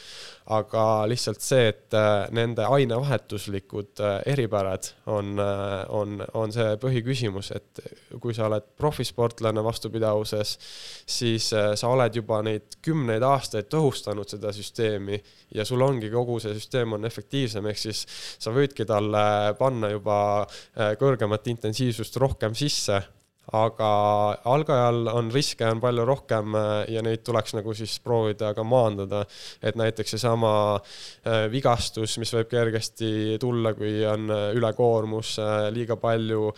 aga lihtsalt see, et äh, nende ainevahetuslikud eripärad on on, on see põhiküsimus, et kui sa oled profisportlane vastupidavuses, siis sa oled juba neid kümneid aastaid tõhustanud seda süsteemi ja sul ongi kogu see süsteem on efektiivsem, ehk siis sa võidki talle panna juba äh, kõrgemat intensiivsust rohkem sisse aga algajal on riske on palju rohkem äh, ja neid tuleks nagu siis proovida ka maandada. et näiteks seesama äh, vigastus, mis võib kergesti tulla, kui on ülekoormus, liiga palju,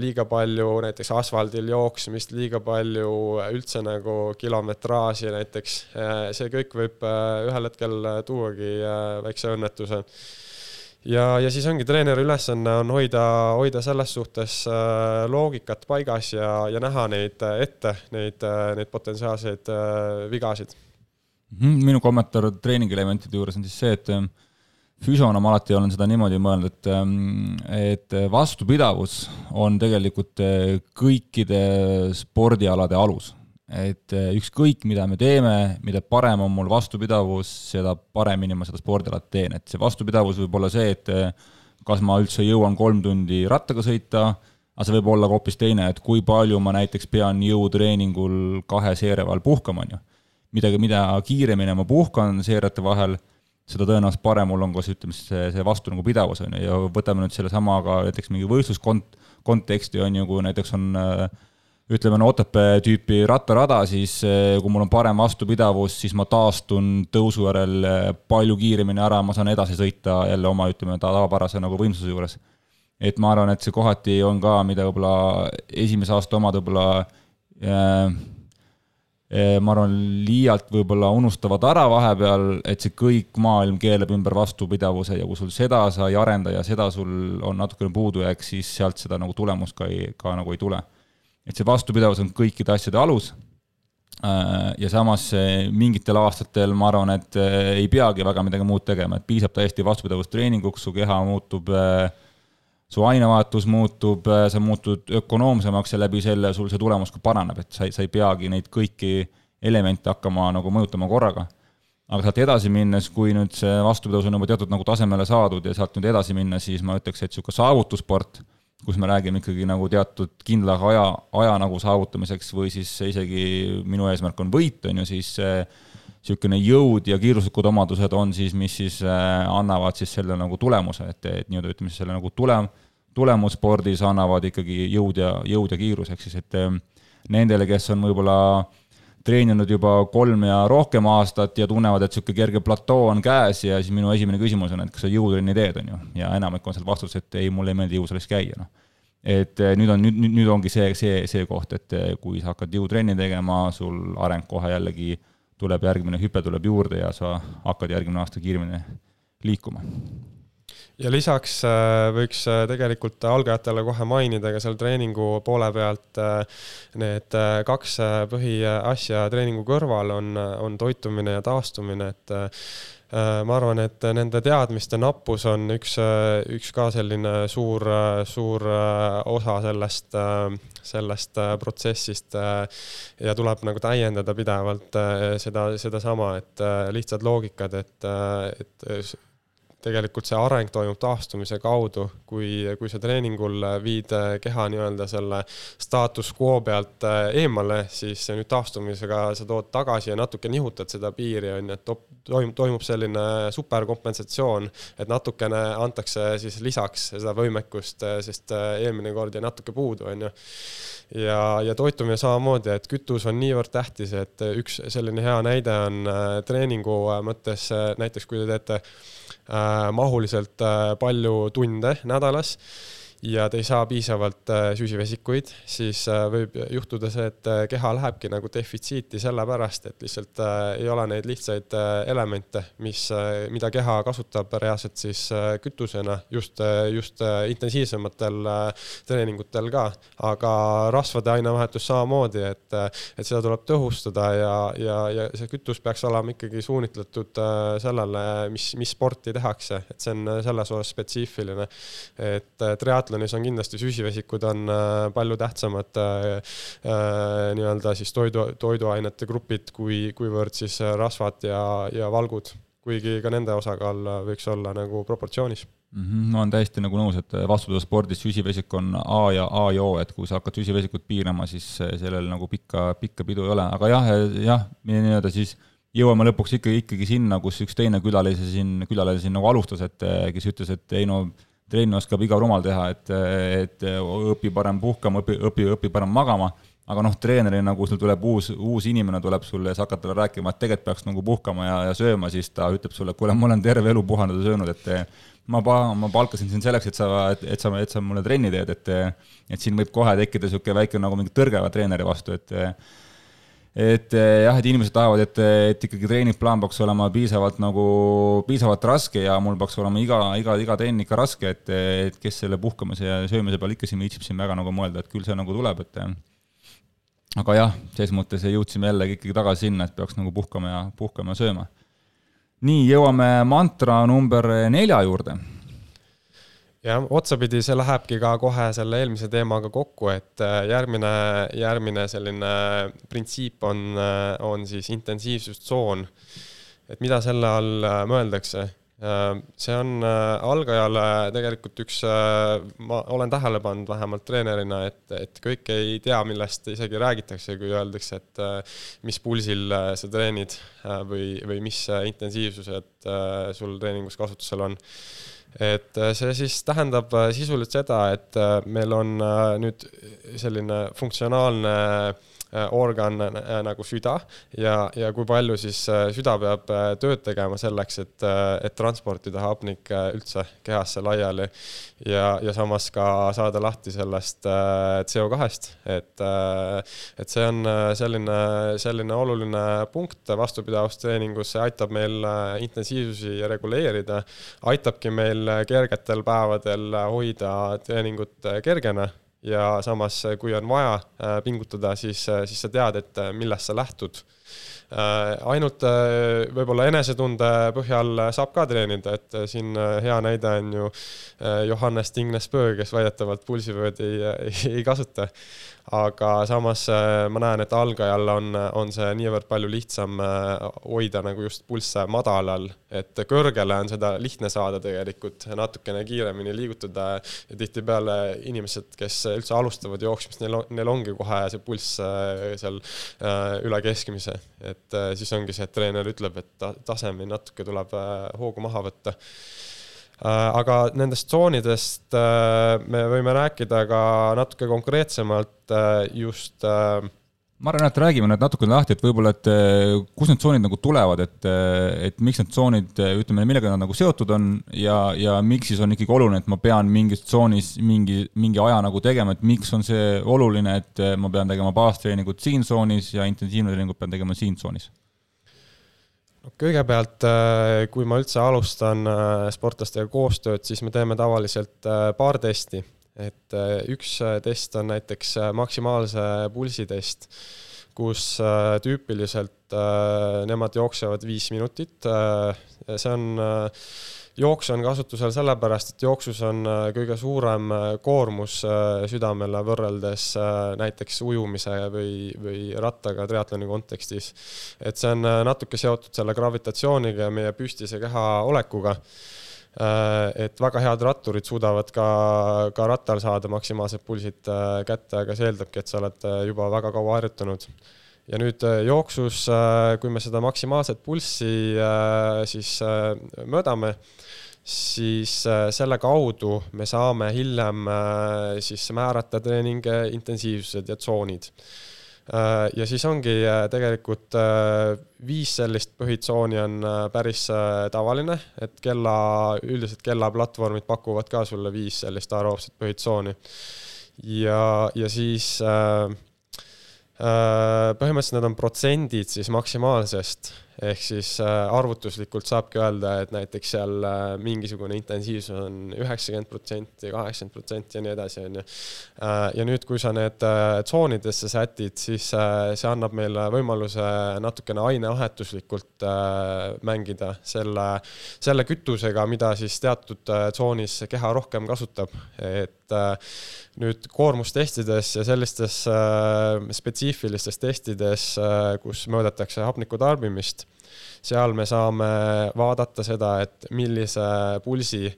liiga palju näiteks asfaldil jooksmist, liiga palju üldse nagu kilometraaži näiteks, see kõik võib ühel hetkel tuuagi väikse õnnetuse ja, ja siis ongi treeneri ülesanne on hoida, hoida selles suhtes äh, loogikat paigas ja, ja näha neid äh, ette, neid, äh, neid potentsiaalseid vigasid. Mhm, minu kommentaar treeningelementide juures on siis see, et füsiona ma alati olen seda niimoodi mõelnud, et, ähm, et vastupidavus on tegelikult kõikide spordialade alus et eh, ükskõik, mida me teeme, mida parem on mul vastupidavus, seda paremini ma seda spordialat teen, et see vastupidavus võib olla see, et eh, kas ma üldse jõuan kolm tundi rattaga sõita, aga see võib olla ka hoopis teine, et kui palju ma näiteks pean jõutreeningul kahe seeria vahel puhkama, on ju. midagi, mida kiiremini ma puhkan seeriate vahel, seda tõenäoliselt parem mul on koos, ütleme siis see, see vastu nagu pidavus, on ju, ja võtame nüüd sellesama ka näiteks mingi võistluskont-, konteksti, on ju, kui näiteks on äh, ütleme, no Otepää tüüpi rattarada, siis eh, kui mul on parem vastupidavus, siis ma taastun tõusu järel eh, palju kiiremini ära, ma saan edasi sõita jälle oma, ütleme, tavapärase nagu võimsuse juures. et ma arvan, et see kohati on ka, mida võib-olla esimese aasta omad võib-olla äh, ma arvan, liialt võib-olla unustavad ära vahepeal, et see kõik maailm keeleb ümber vastupidavuse ja kui sul seda sa ei arenda ja seda sul on natukene puudujääk, siis sealt seda nagu tulemust ka ei, ka nagu ei tule et see vastupidavus on kõikide asjade alus. Äh, ja samas mingitel aastatel ma arvan, et äh, ei peagi väga midagi muud tegema, et piisab täiesti vastupidavustreeninguks, su keha muutub, äh, su ainevahetus muutub, sa muutud ökonoomsemaks ja läbi selle sul see tulemus ka paraneb, et sa ei, sa ei peagi neid kõiki elemente hakkama nagu mõjutama korraga. Aga sealt edasi minnes, kui nüüd see vastupidavus on juba teatud nagu tasemele saadud ja sealt nüüd edasi minna, siis ma ütleks, et niisugune saavutussport kus me räägime ikkagi nagu teatud kindla aja, aja nagu saavutamiseks või siis isegi minu eesmärk on võit, on ju, siis niisugune jõud ja kiiruslikud omadused on siis, mis siis äh, annavad siis selle nagu tulemuse, et, et nii-öelda ütleme siis selle nagu tulem, tulemusspordis annavad ikkagi jõud ja, jõud ja kiirus, ehk siis et äh, nendele, kes on võib-olla treeninud juba kolm ja rohkem aastat ja tunnevad, et niisugune kerge platoo on käes ja siis minu esimene küsimus on, et kas sa jõutrenni teed, on ju, ja enamik on seal vastus, et ei, mulle ei meeldi jõusaalis käia, noh. et eh, nüüd on, nüüd, nüüd ongi see, see, see koht, et eh, kui sa hakkad jõutrenni tegema, sul areng kohe jällegi tuleb järgmine hüpe tuleb juurde ja sa hakkad järgmine aasta kiiremini liikuma ja lisaks äh, võiks äh, tegelikult algajatele kohe mainida ka seal treeningu poole pealt äh, need kaks põhiasja treeningu kõrval on, on toitumine ja taastumine, et ma arvan, et nende teadmiste nappus on üks, üks ka selline suur, suur osa sellest, sellest protsessist ja tuleb nagu täiendada pidevalt seda, sedasama, et lihtsad loogikad, et, et tegelikult see areng toimub taastumise kaudu, kui, kui sa treeningul viid keha nii-öelda selle staatus quo pealt äh, eemale, siis nüüd taastumisega sa tood tagasi ja natuke nihutad seda piiri, on ju, et toimub, toimub selline superkompensatsioon, et natukene antakse siis lisaks seda võimekust, äh, sest äh, eelmine kord jäi natuke puudu, on ju. Ja, ja toitumine samamoodi, et kütus on niivõrd tähtis, et üks selline hea näide on treeningu mõttes näiteks, kui te teete mahuliselt äh, palju tunde nädalas ja te ei saa piisavalt äh, süsivesikuid, siis äh, võib juhtuda see, et äh, keha lähebki nagu defitsiiti sellepärast, et lihtsalt ei ole neid lihtsaid elemente, mis, mida keha kasutab reaalselt siis kütusena just, just intensiivsematel treeningutel ka. aga rasvade ainevahetus samamoodi, et, et seda tuleb tõhustada ja, ja, ja see kütus peaks olema ikkagi suunitletud sellele, mis, mis sporti tehakse, et see on selles osas spetsiifiline. et triatlon triatlonis on kindlasti süsivesikud on äh, palju tähtsamad äh, äh, nii-öelda siis toidu, toiduainete grupid, kui, kuivõrd siis rasvad ja, ja valgud, kuigi ka nende osakaal võiks olla nagu proportsioonis mm. -hmm, ma olen täiesti nagu nõus, et vastupidavusspordis süsivesik on A ja A ja O, et kui sa hakkad süsivesikut piirama, siis sellel nagu pikka, pikka pidu ei ole, aga jah, jah, nii-öelda siis jõuame lõpuks ikkagi, ikkagi sinna, kus üks teine külalise siin, külalise siin nagu alustas, et kes ütles, et ei no trenni oskab iga rumal teha, et, et õpi parem puhkama, õpi, õpi, õpi parem magama, aga noh, treenerina, kui sul tuleb uus, uus inimene tuleb sulle ja sa hakkad talle rääkima, et tegelikult peaks nagu puhkama ja, ja sööma, siis ta ütleb sulle, et kuule, ma olen terve elu puhanud ja söönud, et ma pa-, ma palkasin sind selleks, et sa, et, et sa, et sa mulle trenni teed, et et siin võib kohe tekkida niisugune väike nagu mingi tõrge treeneri vastu, et et eh, jah, et inimesed tahavad, et, et ikkagi treeningplaan peaks olema piisavalt nagu, piisavalt raske ja mul peaks olema iga, iga, iga trenn ikka raske, et, et kes selle puhkamise ja söömise peal ikka siin viitsib siin väga nagu mõelda, et küll see nagu tuleb, et aga jah, ses mõttes jõudsime jällegi ikkagi tagasi sinna, et peaks nagu puhkama ja, puhkama ja sööma. nii, jõuame mantra number nelja juurde jah, otsapidi see lähebki ka kohe selle eelmise teemaga kokku, et äh, järgmine, järgmine selline printsiip on, äh, on siis intensiivsustsoon. et mida selle all äh, mõeldakse? see on algajale tegelikult üks, ma olen tähele pannud vähemalt treenerina, et, et kõik ei tea, millest isegi räägitakse, kui öeldakse, et mis pulsil sa treenid või, või mis intensiivsused sul treeningus kasutusel on et äh, see siis tähendab äh, sisuliselt seda, et äh, meil on nüüd selline funktsionaalne organ nagu süda. Ja, ja kui palju siis süda peab tööd tegema selleks, et, et transportida hapnik üldse kehasse laiali. Ja, ja samas ka saada lahti sellest CO2-st, et, et see on selline, selline oluline punkt vastupidavustreeningus, see aitab meil intensiivsusi reguleerida, aitabki meil kergetel päevadel hoida treeningut kergena ja samas, kui on vaja äh, pingutada, siis, äh, siis sa tead, et millest sa lähtud. ainult võib-olla enesetunde põhjal saab ka treenida, et siin hea näide on ju Johannes Tingnes-Pöö, kes väidetavalt pulsivööd ei, ei, ei kasuta aga samas äh, ma näen, et algajal on, on see niivõrd palju lihtsam äh, hoida nagu just pulsse madalal, et kõrgele on seda lihtne saada tegelikult, natukene kiiremini liigutada. Ja tihtipeale inimesed, kes üldse alustavad jooksmist, neil on, neil ongi kohe see pulss äh, seal üle keskmise, et siis ongi see, et treener ütleb, et taseme natuke tuleb hoogu maha võtta aga nendest tsoonidest äh, me võime rääkida ka natuke konkreetsemalt äh, just ma arvan, et räägime need natukene lahti, et võib-olla, et kust need tsoonid nagu tulevad, et, et miks need tsoonid, ütleme, millega nad nagu seotud on ja, ja miks siis on ikkagi oluline, et ma pean mingis tsoonis mingi, mingi aja nagu tegema, et miks on see oluline, et ma pean tegema baastreeningut siin tsoonis ja intensiivtreeningut pean tegema siin tsoonis? Kõigepealt, kui ma üldse alustan sportlastega koostööd, siis me teeme tavaliselt paar testi et äh, üks äh, test on näiteks äh, maksimaalse pulsi test, kus tüüpiliselt nemad jooksevad viis minutit. see on, jooks on kasutusel sellepärast, et jooksus on kõige suurem koormus südamele võrreldes näiteks ujumise või, või rattaga triatloni kontekstis. et see on natuke seotud selle gravitatsiooniga ja meie püstise keha olekuga Äh, et väga head ratturid suudavad ka, ka rattal saada maksimaalsed pulsid äh, kätte, aga see eeldabki, et sa oled äh, juba väga kaua harjutanud. Ja nüüd jooksus, kui me seda maksimaalset pulssi siis mõõdame, siis selle kaudu me saame hiljem siis määrata treeningi intensiivsused ja tsoonid Äh, ja siis ongi äh, tegelikult äh, viis sellist põhitsooni on päris tavaline, et kella, üldiselt kellaplatvormid pakuvad ka sulle viis sellist aeroobset põhitsooni. ja, ja siis põhimõtteliselt need on protsendid siis maksimaalsest ehk siis äh, arvutuslikult saabki öelda, et näiteks seal äh, mingisugune intensiivsus on üheksakümmend protsenti, kaheksakümmend protsenti ja nii edasi, on ju. Äh, ja nüüd, kui sa need tsoonidesse sätid, siis see annab meile võimaluse natukene ainevahetuslikult mängida selle, selle kütusega, mida siis teatud tsoonis keha rohkem kasutab, et nüüd koormustestides ja sellistes spetsiifilistes testides, kus mõõdetakse hapniku tarbimist, seal me saame vaadata seda, et millise pulsi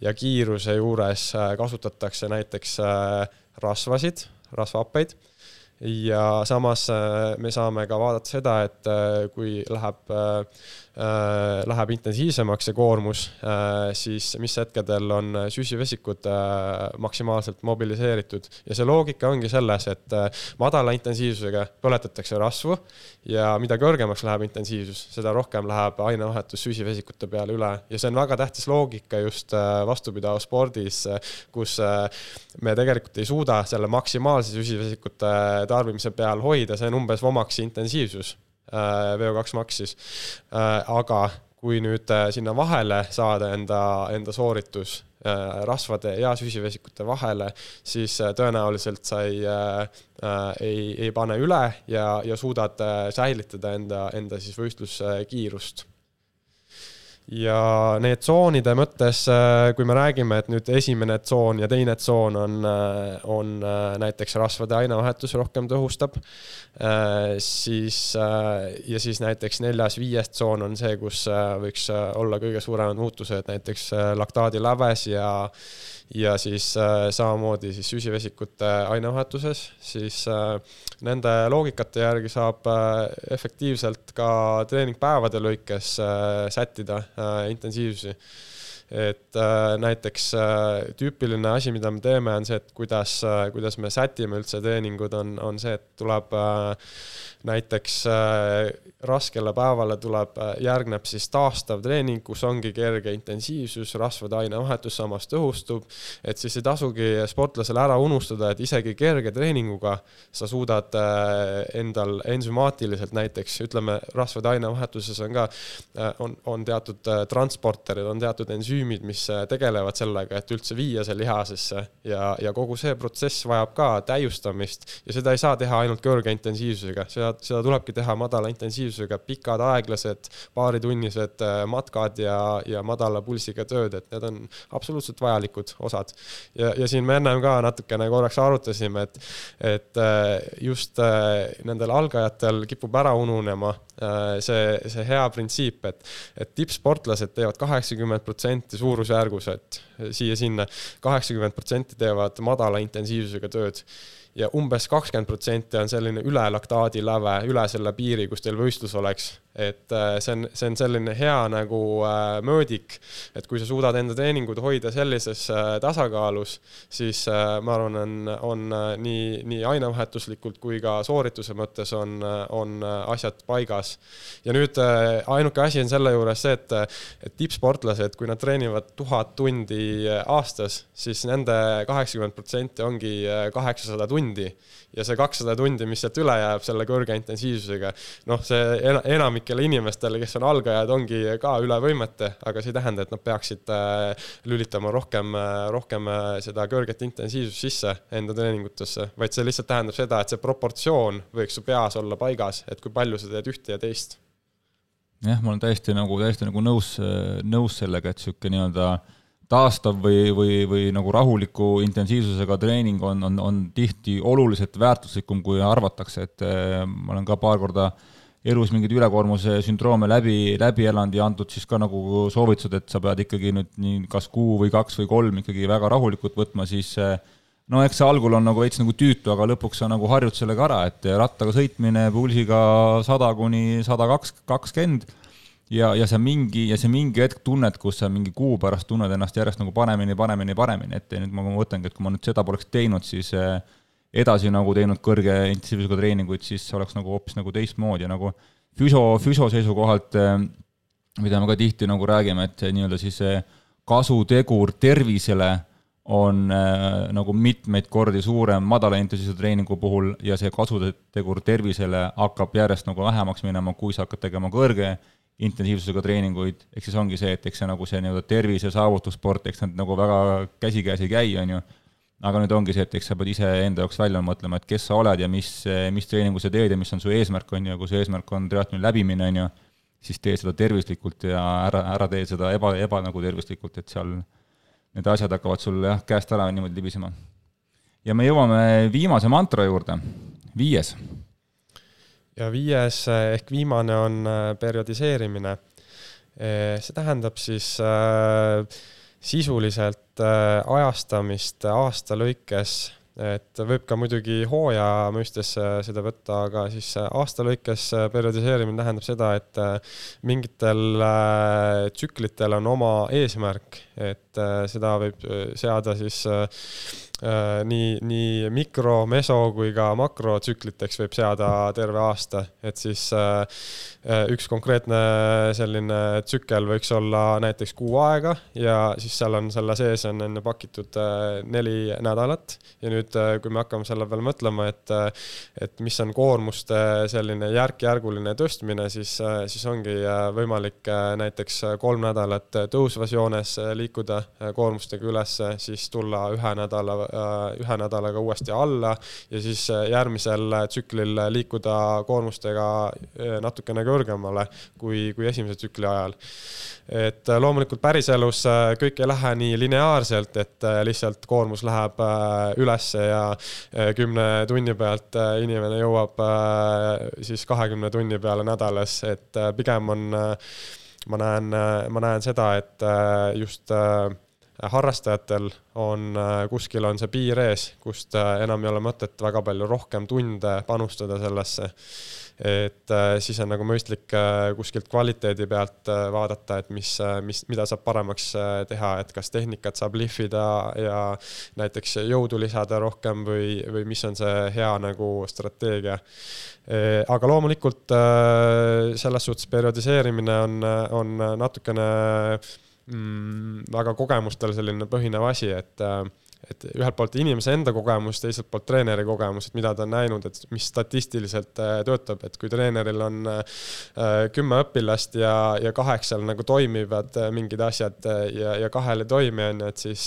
ja kiiruse juures äh, kasutatakse näiteks äh, rasvasid, rasvhappeid. Ja samas äh, me saame ka vaadata seda, et kui läheb Äh, läheb intensiivsemaks see koormus, äh, siis mis hetkedel on süsivesikud äh, maksimaalselt mobiliseeritud. Ja see loogika ongi selles, et madala intensiivsusega põletatakse rasvu ja mida kõrgemaks läheb intensiivsus, seda rohkem läheb ainevahetus süsivesikute peale üle. Ja see on väga tähtis loogika just vastupidavusspordis, kus me tegelikult ei suuda selle maksimaalse süsivesikute tarbimise peal hoida, see on umbes VOMAX intensiivsus. Äh, VO2 max siis. Äh, aga kui nüüd äh, sinna vahele saada enda, enda sooritus rasvade ja süsivesikute vahele, siis tõenäoliselt sa ei äh,, ei, ei pane üle ja, ja suudad säilitada enda, enda siis võistluskiirust ja need tsoonide mõttes, äh, kui me räägime, et nüüd esimene tsoon ja teine tsoon on, äh, on äh, näiteks rasvade ainevahetus rohkem tõhustab, siis ja siis näiteks neljas-viies tsoon on see, kus võiks olla kõige suuremad muutused, näiteks laktaadiläves ja ja siis äh, samamoodi siis süsivesikute ainevahetuses, siis äh, nende loogikate järgi saab äh, efektiivselt ka treeningpäevade lõikes äh, sättida äh, intensiivsusi. Et äh, näiteks tüüpiline asi, mida me teeme, on see, et kuidas kuidas me sätime üldse treeningud, on, on see, et tuleb näiteks äh, raskele päevale tuleb, äh, järgneb siis taastav treening, kus ongi kerge intensiivsus, rasvade ainevahetus samas tõhustub, et siis ei tasugi sportlasel ära unustada, et isegi kerge treeninguga sa suudad äh, endal ensümaatiliselt näiteks, ütleme, rasvade ainevahetuses on ka, on, on teatud transporterid, on teatud ensüümid, mis tegelevad sellega, et üldse viia see lihasesse. Ja, ja kogu see protsess vajab ka täiustamist ja seda ei saa teha ainult kõrge intensiivsusega, seda seda, seda tulebki teha madala intensiivsusega, pikad aeglased paaritunnised äh, matkad ja, ja madala pulsiga tööd, et need on absoluutselt vajalikud osad. ja, ja siin me ennem ka natukene korraks arutasime, et, et äh, just äh, nendel algajatel kipub ära ununema see, see hea printsiip, et, et tippsportlased teevad kaheksakümmend protsenti suurusjärgus, et siia-sinna, kaheksakümmend protsenti teevad madala intensiivsusega tööd ja umbes kakskümmend protsenti on selline üle laktaadi läve, üle selle piiri, kus teil võistlus oleks et äh, see on, see on selline hea nagu äh, mõõdik, et kui sa suudad enda treeningud hoida sellises äh, tasakaalus, siis ma arvan, on, on nii, nii ainevahetuslikult kui ka soorituse mõttes on, on asjad paigas. ja nüüd ainuke asi on selle juures see, et, et tippsportlased, kui nad treenivad tuhat tundi aastas, siis nende kaheksakümmend protsenti ongi kaheksasada tundi ja see kakssada tundi, mis sealt üle jääb selle kõrge intensiivsusega, noh, see ena, enamikele inimestele, kes on algajad, ongi ka üle võimete, aga see ei tähenda, et nad peaksid äh, lülitama rohkem, rohkem äh, seda kõrget intensiivsust sisse enda treeningutesse, vaid see lihtsalt tähendab seda, et see proportsioon võiks su peas olla paigas, et kui palju sa teed ühte ja teist. jah, ma olen täiesti nagu, täiesti nagu nõus, nõus sellega, et niisugune nii-öelda taastav või, või, või nagu rahuliku intensiivsusega treening on, on, on tihti oluliselt väärtuslikum, kui arvatakse, et eh, ma olen ka paar korda elus mingeid ülekoormuse sündroome läbi, läbi elanud ja antud siis ka nagu soovitused, et sa pead ikkagi nüüd nii kas kuu või kaks või kolm ikkagi väga rahulikult võtma, siis eh, no eks see algul on nagu veits nagu tüütu, aga lõpuks sa nagu harjud sellega ära, et rattaga sõitmine pulsiga sada kuni sada kaks, kakskümmend ja, ja sa mingi, ja see mingi hetk tunned, kus sa mingi kuu pärast tunned ennast järjest nagu paremini, paremini, paremini, et nüüd ma mõtlengi, et kui ma nüüd seda poleks teinud, siis eh, edasi nagu teinud kõrge intensiivsusega treeninguid, siis oleks nagu hoopis nagu teistmoodi. Ja nagu füso, füso seisukohalt, eh, mida me ka tihti nagu räägime, et nii-öelda siis kasutegur tervisele on äh, nagu mitmeid kordi suurem madala intensiivsuse treeningu puhul ja see kasutegur tervisele hakkab järjest nagu vähemaks minema, kui sa hakkad tegema kõrge intensiivsusega treeninguid, ehk siis ongi see, et eks see nagu see nii-öelda tervis- ja saavutussport, eks nad nagu väga käsikäes ei käi, on ju, aga nüüd ongi see, et eks sa pead iseenda jaoks välja mõtlema, et kes sa oled ja mis, mis treeningu sa teed ja mis on su eesmärk, on ju, kui su eesmärk on triatloni läbimine, on ju, siis tee seda tervislikult ja ära, ära tee seda eba, eba nagu tervislikult, et seal need asjad hakkavad sul jah, käest ära niimoodi libisema. ja me jõuame viimase mantra juurde, viies ja viies ehk viimane on äh, periodiseerimine. Äh, see tähendab siis sisuliselt ajastamist aasta lõikes, et võib ka muidugi hooaja mõistes seda võtta, aga siis aasta lõikes periodiseerimine tähendab seda, et mingitel tsüklitel on oma eesmärk, et seda võib seada siis nii, nii mikro, meso kui ka makrotsükliteks võib seada terve aasta, et siis äh, äh, üks konkreetne selline tsükkel võiks olla näiteks kuu aega ja siis seal on selle sees on enne pakitud neli nädalat. Ja nüüd, kui me hakkame selle peale mõtlema, et, et mis on koormuste selline järk-järguline tõstmine, siis, siis ongi võimalik näiteks kolm nädalat tõusvas joones liikuda koormustega üles, siis tulla ühe nädala Äh, ühe nädalaga uuesti alla ja siis äh, järgmisel tsüklil liikuda koormustega äh, natukene kõrgemale kui, kui esimese tsükli ajal. et loomulikult päriselus kõik ei lähe nii lineaarselt, et lihtsalt koormus läheb ülesse ja kümne tunni pealt inimene jõuab siis kahekümne tunni peale nädalas, et pigem on ma näen, ma näen seda, et just harrastajatel on, äh, kuskil on see piir ees, kust äh, enam ei ole mõtet väga palju rohkem tunde panustada sellesse. et äh, siis on nagu mõistlik kuskilt kvaliteedi pealt vaadata, et mis, mis, mida saab paremaks teha, et kas tehnikat saab lihvida ja näiteks jõudu lisada rohkem või, või mis on see hea nagu strateegia. aga loomulikult selles suhtes periodiseerimine on, on natukene mm, väga kogemustel selline põhinev asi, et äh, et ühelt poolt inimese enda kogemus, teiselt poolt treeneri kogemus, et mida ta on näinud, et mis statistiliselt äh, töötab, et kui treeneril on äh, kümme õpilast ja, ja kaheksal nagu toimivad mingid asjad ja, ja kahel ei toimi, on ju, et siis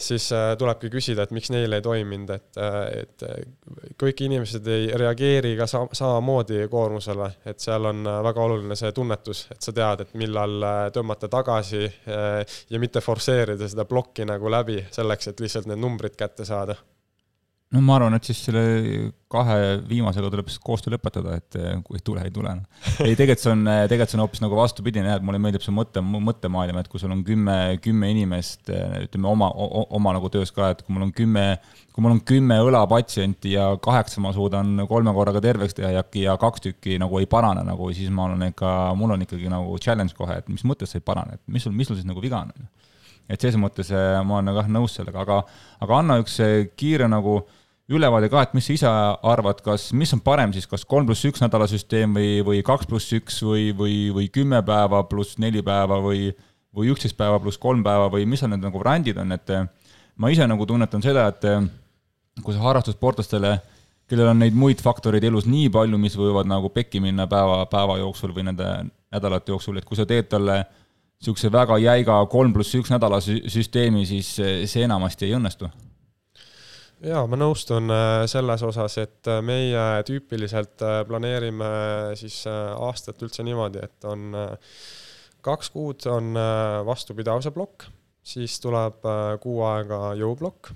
siis äh, tulebki küsida, et miks neil ei toiminud, et, äh, et äh, kõik inimesed ei reageeri ka sa samamoodi koormusele, et seal on väga oluline see tunnetus, et sa tead, et millal tõmmata tagasi ja mitte forsseerida seda plokki nagu läbi selleks, et lihtsalt need numbrid kätte saada no ma arvan, et siis selle kahe viimasega tuleb siis koostöö lõpetada, et eh, kui ei tule, ei tule. ei, tegelikult see on, eh, tegelikult see on hoopis nagu vastupidine et mulle meeldib see mõte, mõttemaailm, et kui sul on kümme, kümme inimest, eh, ütleme oma, oma nagu töös ka, et kui mul on kümme, kui mul on kümme õlapatsienti ja kaheksa ma suudan kolme korraga terveks teha ja, ja kaks tükki nagu ei parane nagu, siis ma olen ikka, mul on ikkagi nagu challenge kohe, et mis mõttes sa ei parane, et mis sul, mis sul siis nagu viga on et selles mõttes ma olen jah nõus sellega, aga, aga anna üks kiire nagu ülevaade ka, et mis sa ise arvad, kas, mis on parem siis, kas kolm pluss üks nädala süsteem või, või kaks pluss üks või, või, või kümme päeva pluss neli päeva või, või üksteist päeva pluss kolm päeva või mis on need nagu variandid on, et ma ise nagu tunnetan seda, et kui sa harrastussportlastele, kellel on neid muid faktoreid elus nii palju, mis võivad nagu pekki minna päeva, päeva jooksul või nende nädalate jooksul, et kui sa teed talle niisuguse väga jäiga kolm pluss üks nädala süsteemi, siis see enamasti ei õnnestu jaa, ma nõustun äh, selles osas, et äh, meie tüüpiliselt äh, planeerime siis aastat üldse niimoodi, et on kaks kuud on vastupidavuse plokk, siis tuleb kuu aega jõuplokk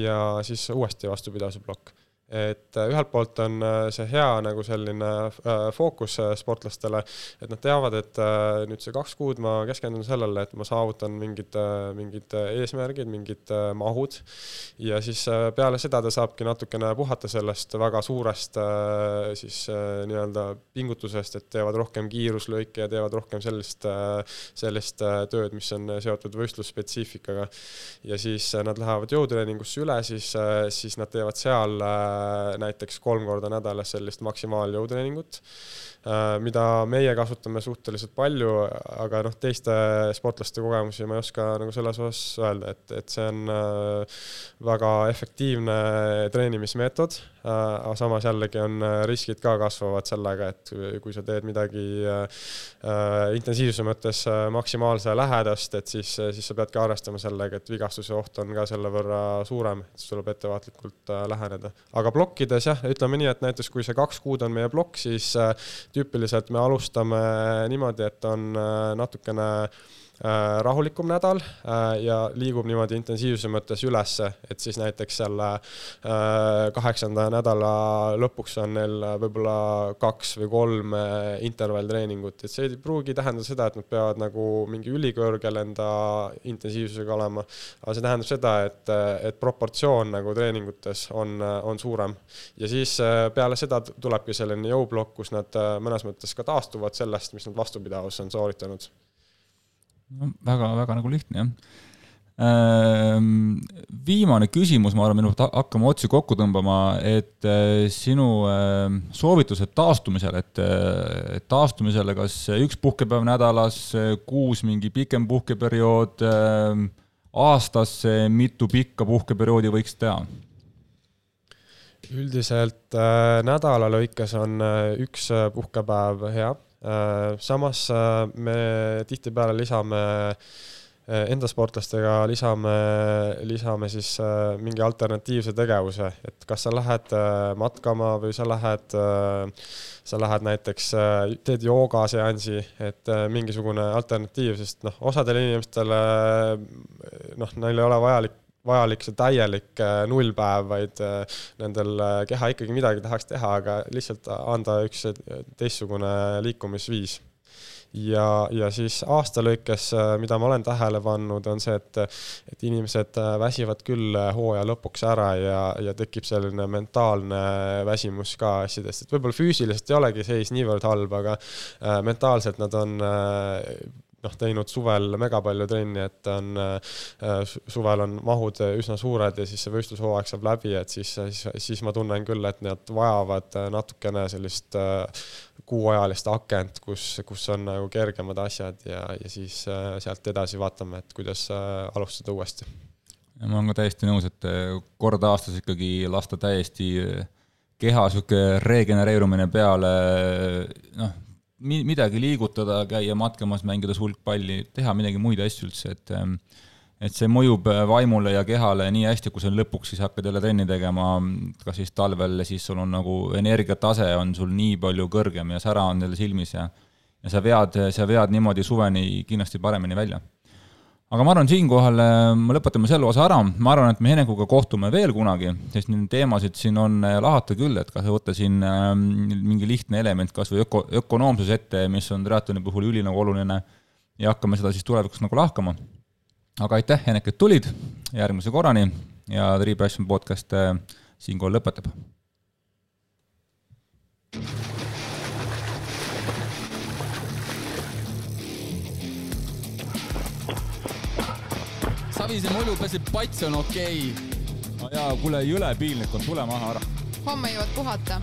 ja siis uuesti vastupidavuse plokk et äh, ühelt poolt on äh, see hea nagu selline äh, fookus sportlastele, et nad teavad, et nüüd see kaks kuud ma keskendun sellele, et ma saavutan mingid, mingid eesmärgid, mingid mahud ja siis peale seda ta saabki natukene puhata sellest väga suurest siis nii-öelda pingutusest, et teevad rohkem kiiruslõike ja teevad rohkem sellist, sellist tööd, mis on seotud võistlusspetsiifikaga. ja siis nad lähevad jõutreeningusse üle, siis, siis nad teevad seal näiteks kolm korda nädalas sellist maksimaaljõutreeningut mida meie kasutame suhteliselt palju, aga noh, teiste sportlaste kogemusi ma ei oska nagu selles osas öelda, et, et see on äh, väga efektiivne treenimismeetod, äh, aga samas jällegi on riskid ka kasvavad sellega, et kui sa teed midagi intensiivsuse mõttes maksimaalse lähedast, et siis, siis sa peadki arvestama sellega, et vigastuse oht on ka selle võrra suurem, et siis tuleb ettevaatlikult läheneda. aga plokkides jah, ütleme nii, et näiteks kui see kaks kuud on meie plokk, siis tüüpiliselt me alustame niimoodi, et on äh, natukene rahulikum nädal äh, ja liigub niimoodi intensiivsuse mõttes ülesse, et siis näiteks selle kaheksanda nädala lõpuks on neil võib-olla kaks või kolm intervalltreeningut, et see ei pruugi tähendada seda, et nad peavad nagu mingi ülikõrgel enda intensiivsusega olema, aga see tähendab seda, et, et proportsioon nagu treeningutes on, on suurem. ja siis peale seda tulebki selline jõuplokk, kus nad mõnes mõttes ka taastuvad sellest, mis nad vastupidavuses on sooritanud no väga, väga nagu lihtne, jah ehm, viimane küsimus, ma arvan, me hakkame otsi kokku tõmbama, et eh, sinu ehm, soovitused taastumisel, et taastumisele kas üks puhkepäev nädalas, kuus mingi pikem puhkeperiood, ehm, aastas mitu pikka puhkeperioodi võiks teha? üldiselt nädala lõikes on üks puhkepäev hea. Samas äh, me tihtipeale lisame äh, enda sportlastega lisame, lisame siis äh, mingi alternatiivse tegevuse, et kas sa lähed äh, matkama või sa lähed äh,, sa lähed näiteks äh,, teed joogaseansi, et äh, mingisugune alternatiiv, sest noh, osadele inimestele noh, neil ei ole vajalik vajalik see täielik äh, nullpäev, vaid äh, nendel äh, keha ikkagi midagi tahaks teha, aga lihtsalt anda üks teistsugune liikumisviis. ja, ja siis aasta lõikes, mida ma olen tähele pannud, on see, et, et inimesed väsivad küll hooaja lõpuks ära ja, ja tekib selline mentaalne väsimus ka asjadest, et võib-olla füüsiliselt ei olegi seis niivõrd halb, aga mentaalselt nad on noh, teinud suvel mega palju trenni, et on äh,, suvel on mahud üsna suured ja siis see võistlushooaeg saab läbi, et siis, siis, siis ma tunnen küll, et nad vajavad natukene sellist äh, kuuajalist akent, kus, kus on nagu kergemad asjad ja, ja siis äh, sealt edasi vaatame, et kuidas äh, alustada uuesti. ma olen ka täiesti nõus, et äh, kord aastas ikkagi lasta täiesti äh, keha niisugune regenereerumine peale, noh, midagi liigutada, käia matkamas, mängida sulgpalli, teha midagi muid asju üldse, et ähm, et see mõjub äh, vaimule ja kehale nii hästi, kui sa lõpuks siis hakkad jälle trenni tegema, kas siis talvel, siis sul on nagu energiatase on sul nii palju kõrgem ja sära on jälle silmis ja ja sa vead, sa vead niimoodi suveni kindlasti paremini välja. Aga ma arvan, siinkohal me lõpetame selle osa ära, ma arvan, et me Henekuga kohtume veel kunagi, sest neid teemasid siin on lahata küll, et kas võtta siin mingi lihtne element, kas või öko, ökonoomsus ette, mis on triatloni puhul üli nagu oluline ja hakkame seda siis tulevikus nagu lahkama. aga aitäh, Henek, et tulid, järgmise korrani ja The Repression podcast siinkohal lõpetab. Savise mulju peseb, pats on okei okay. no. jaa, kuule, jõle piinlik on, tule maha ära. homme jõuad puhata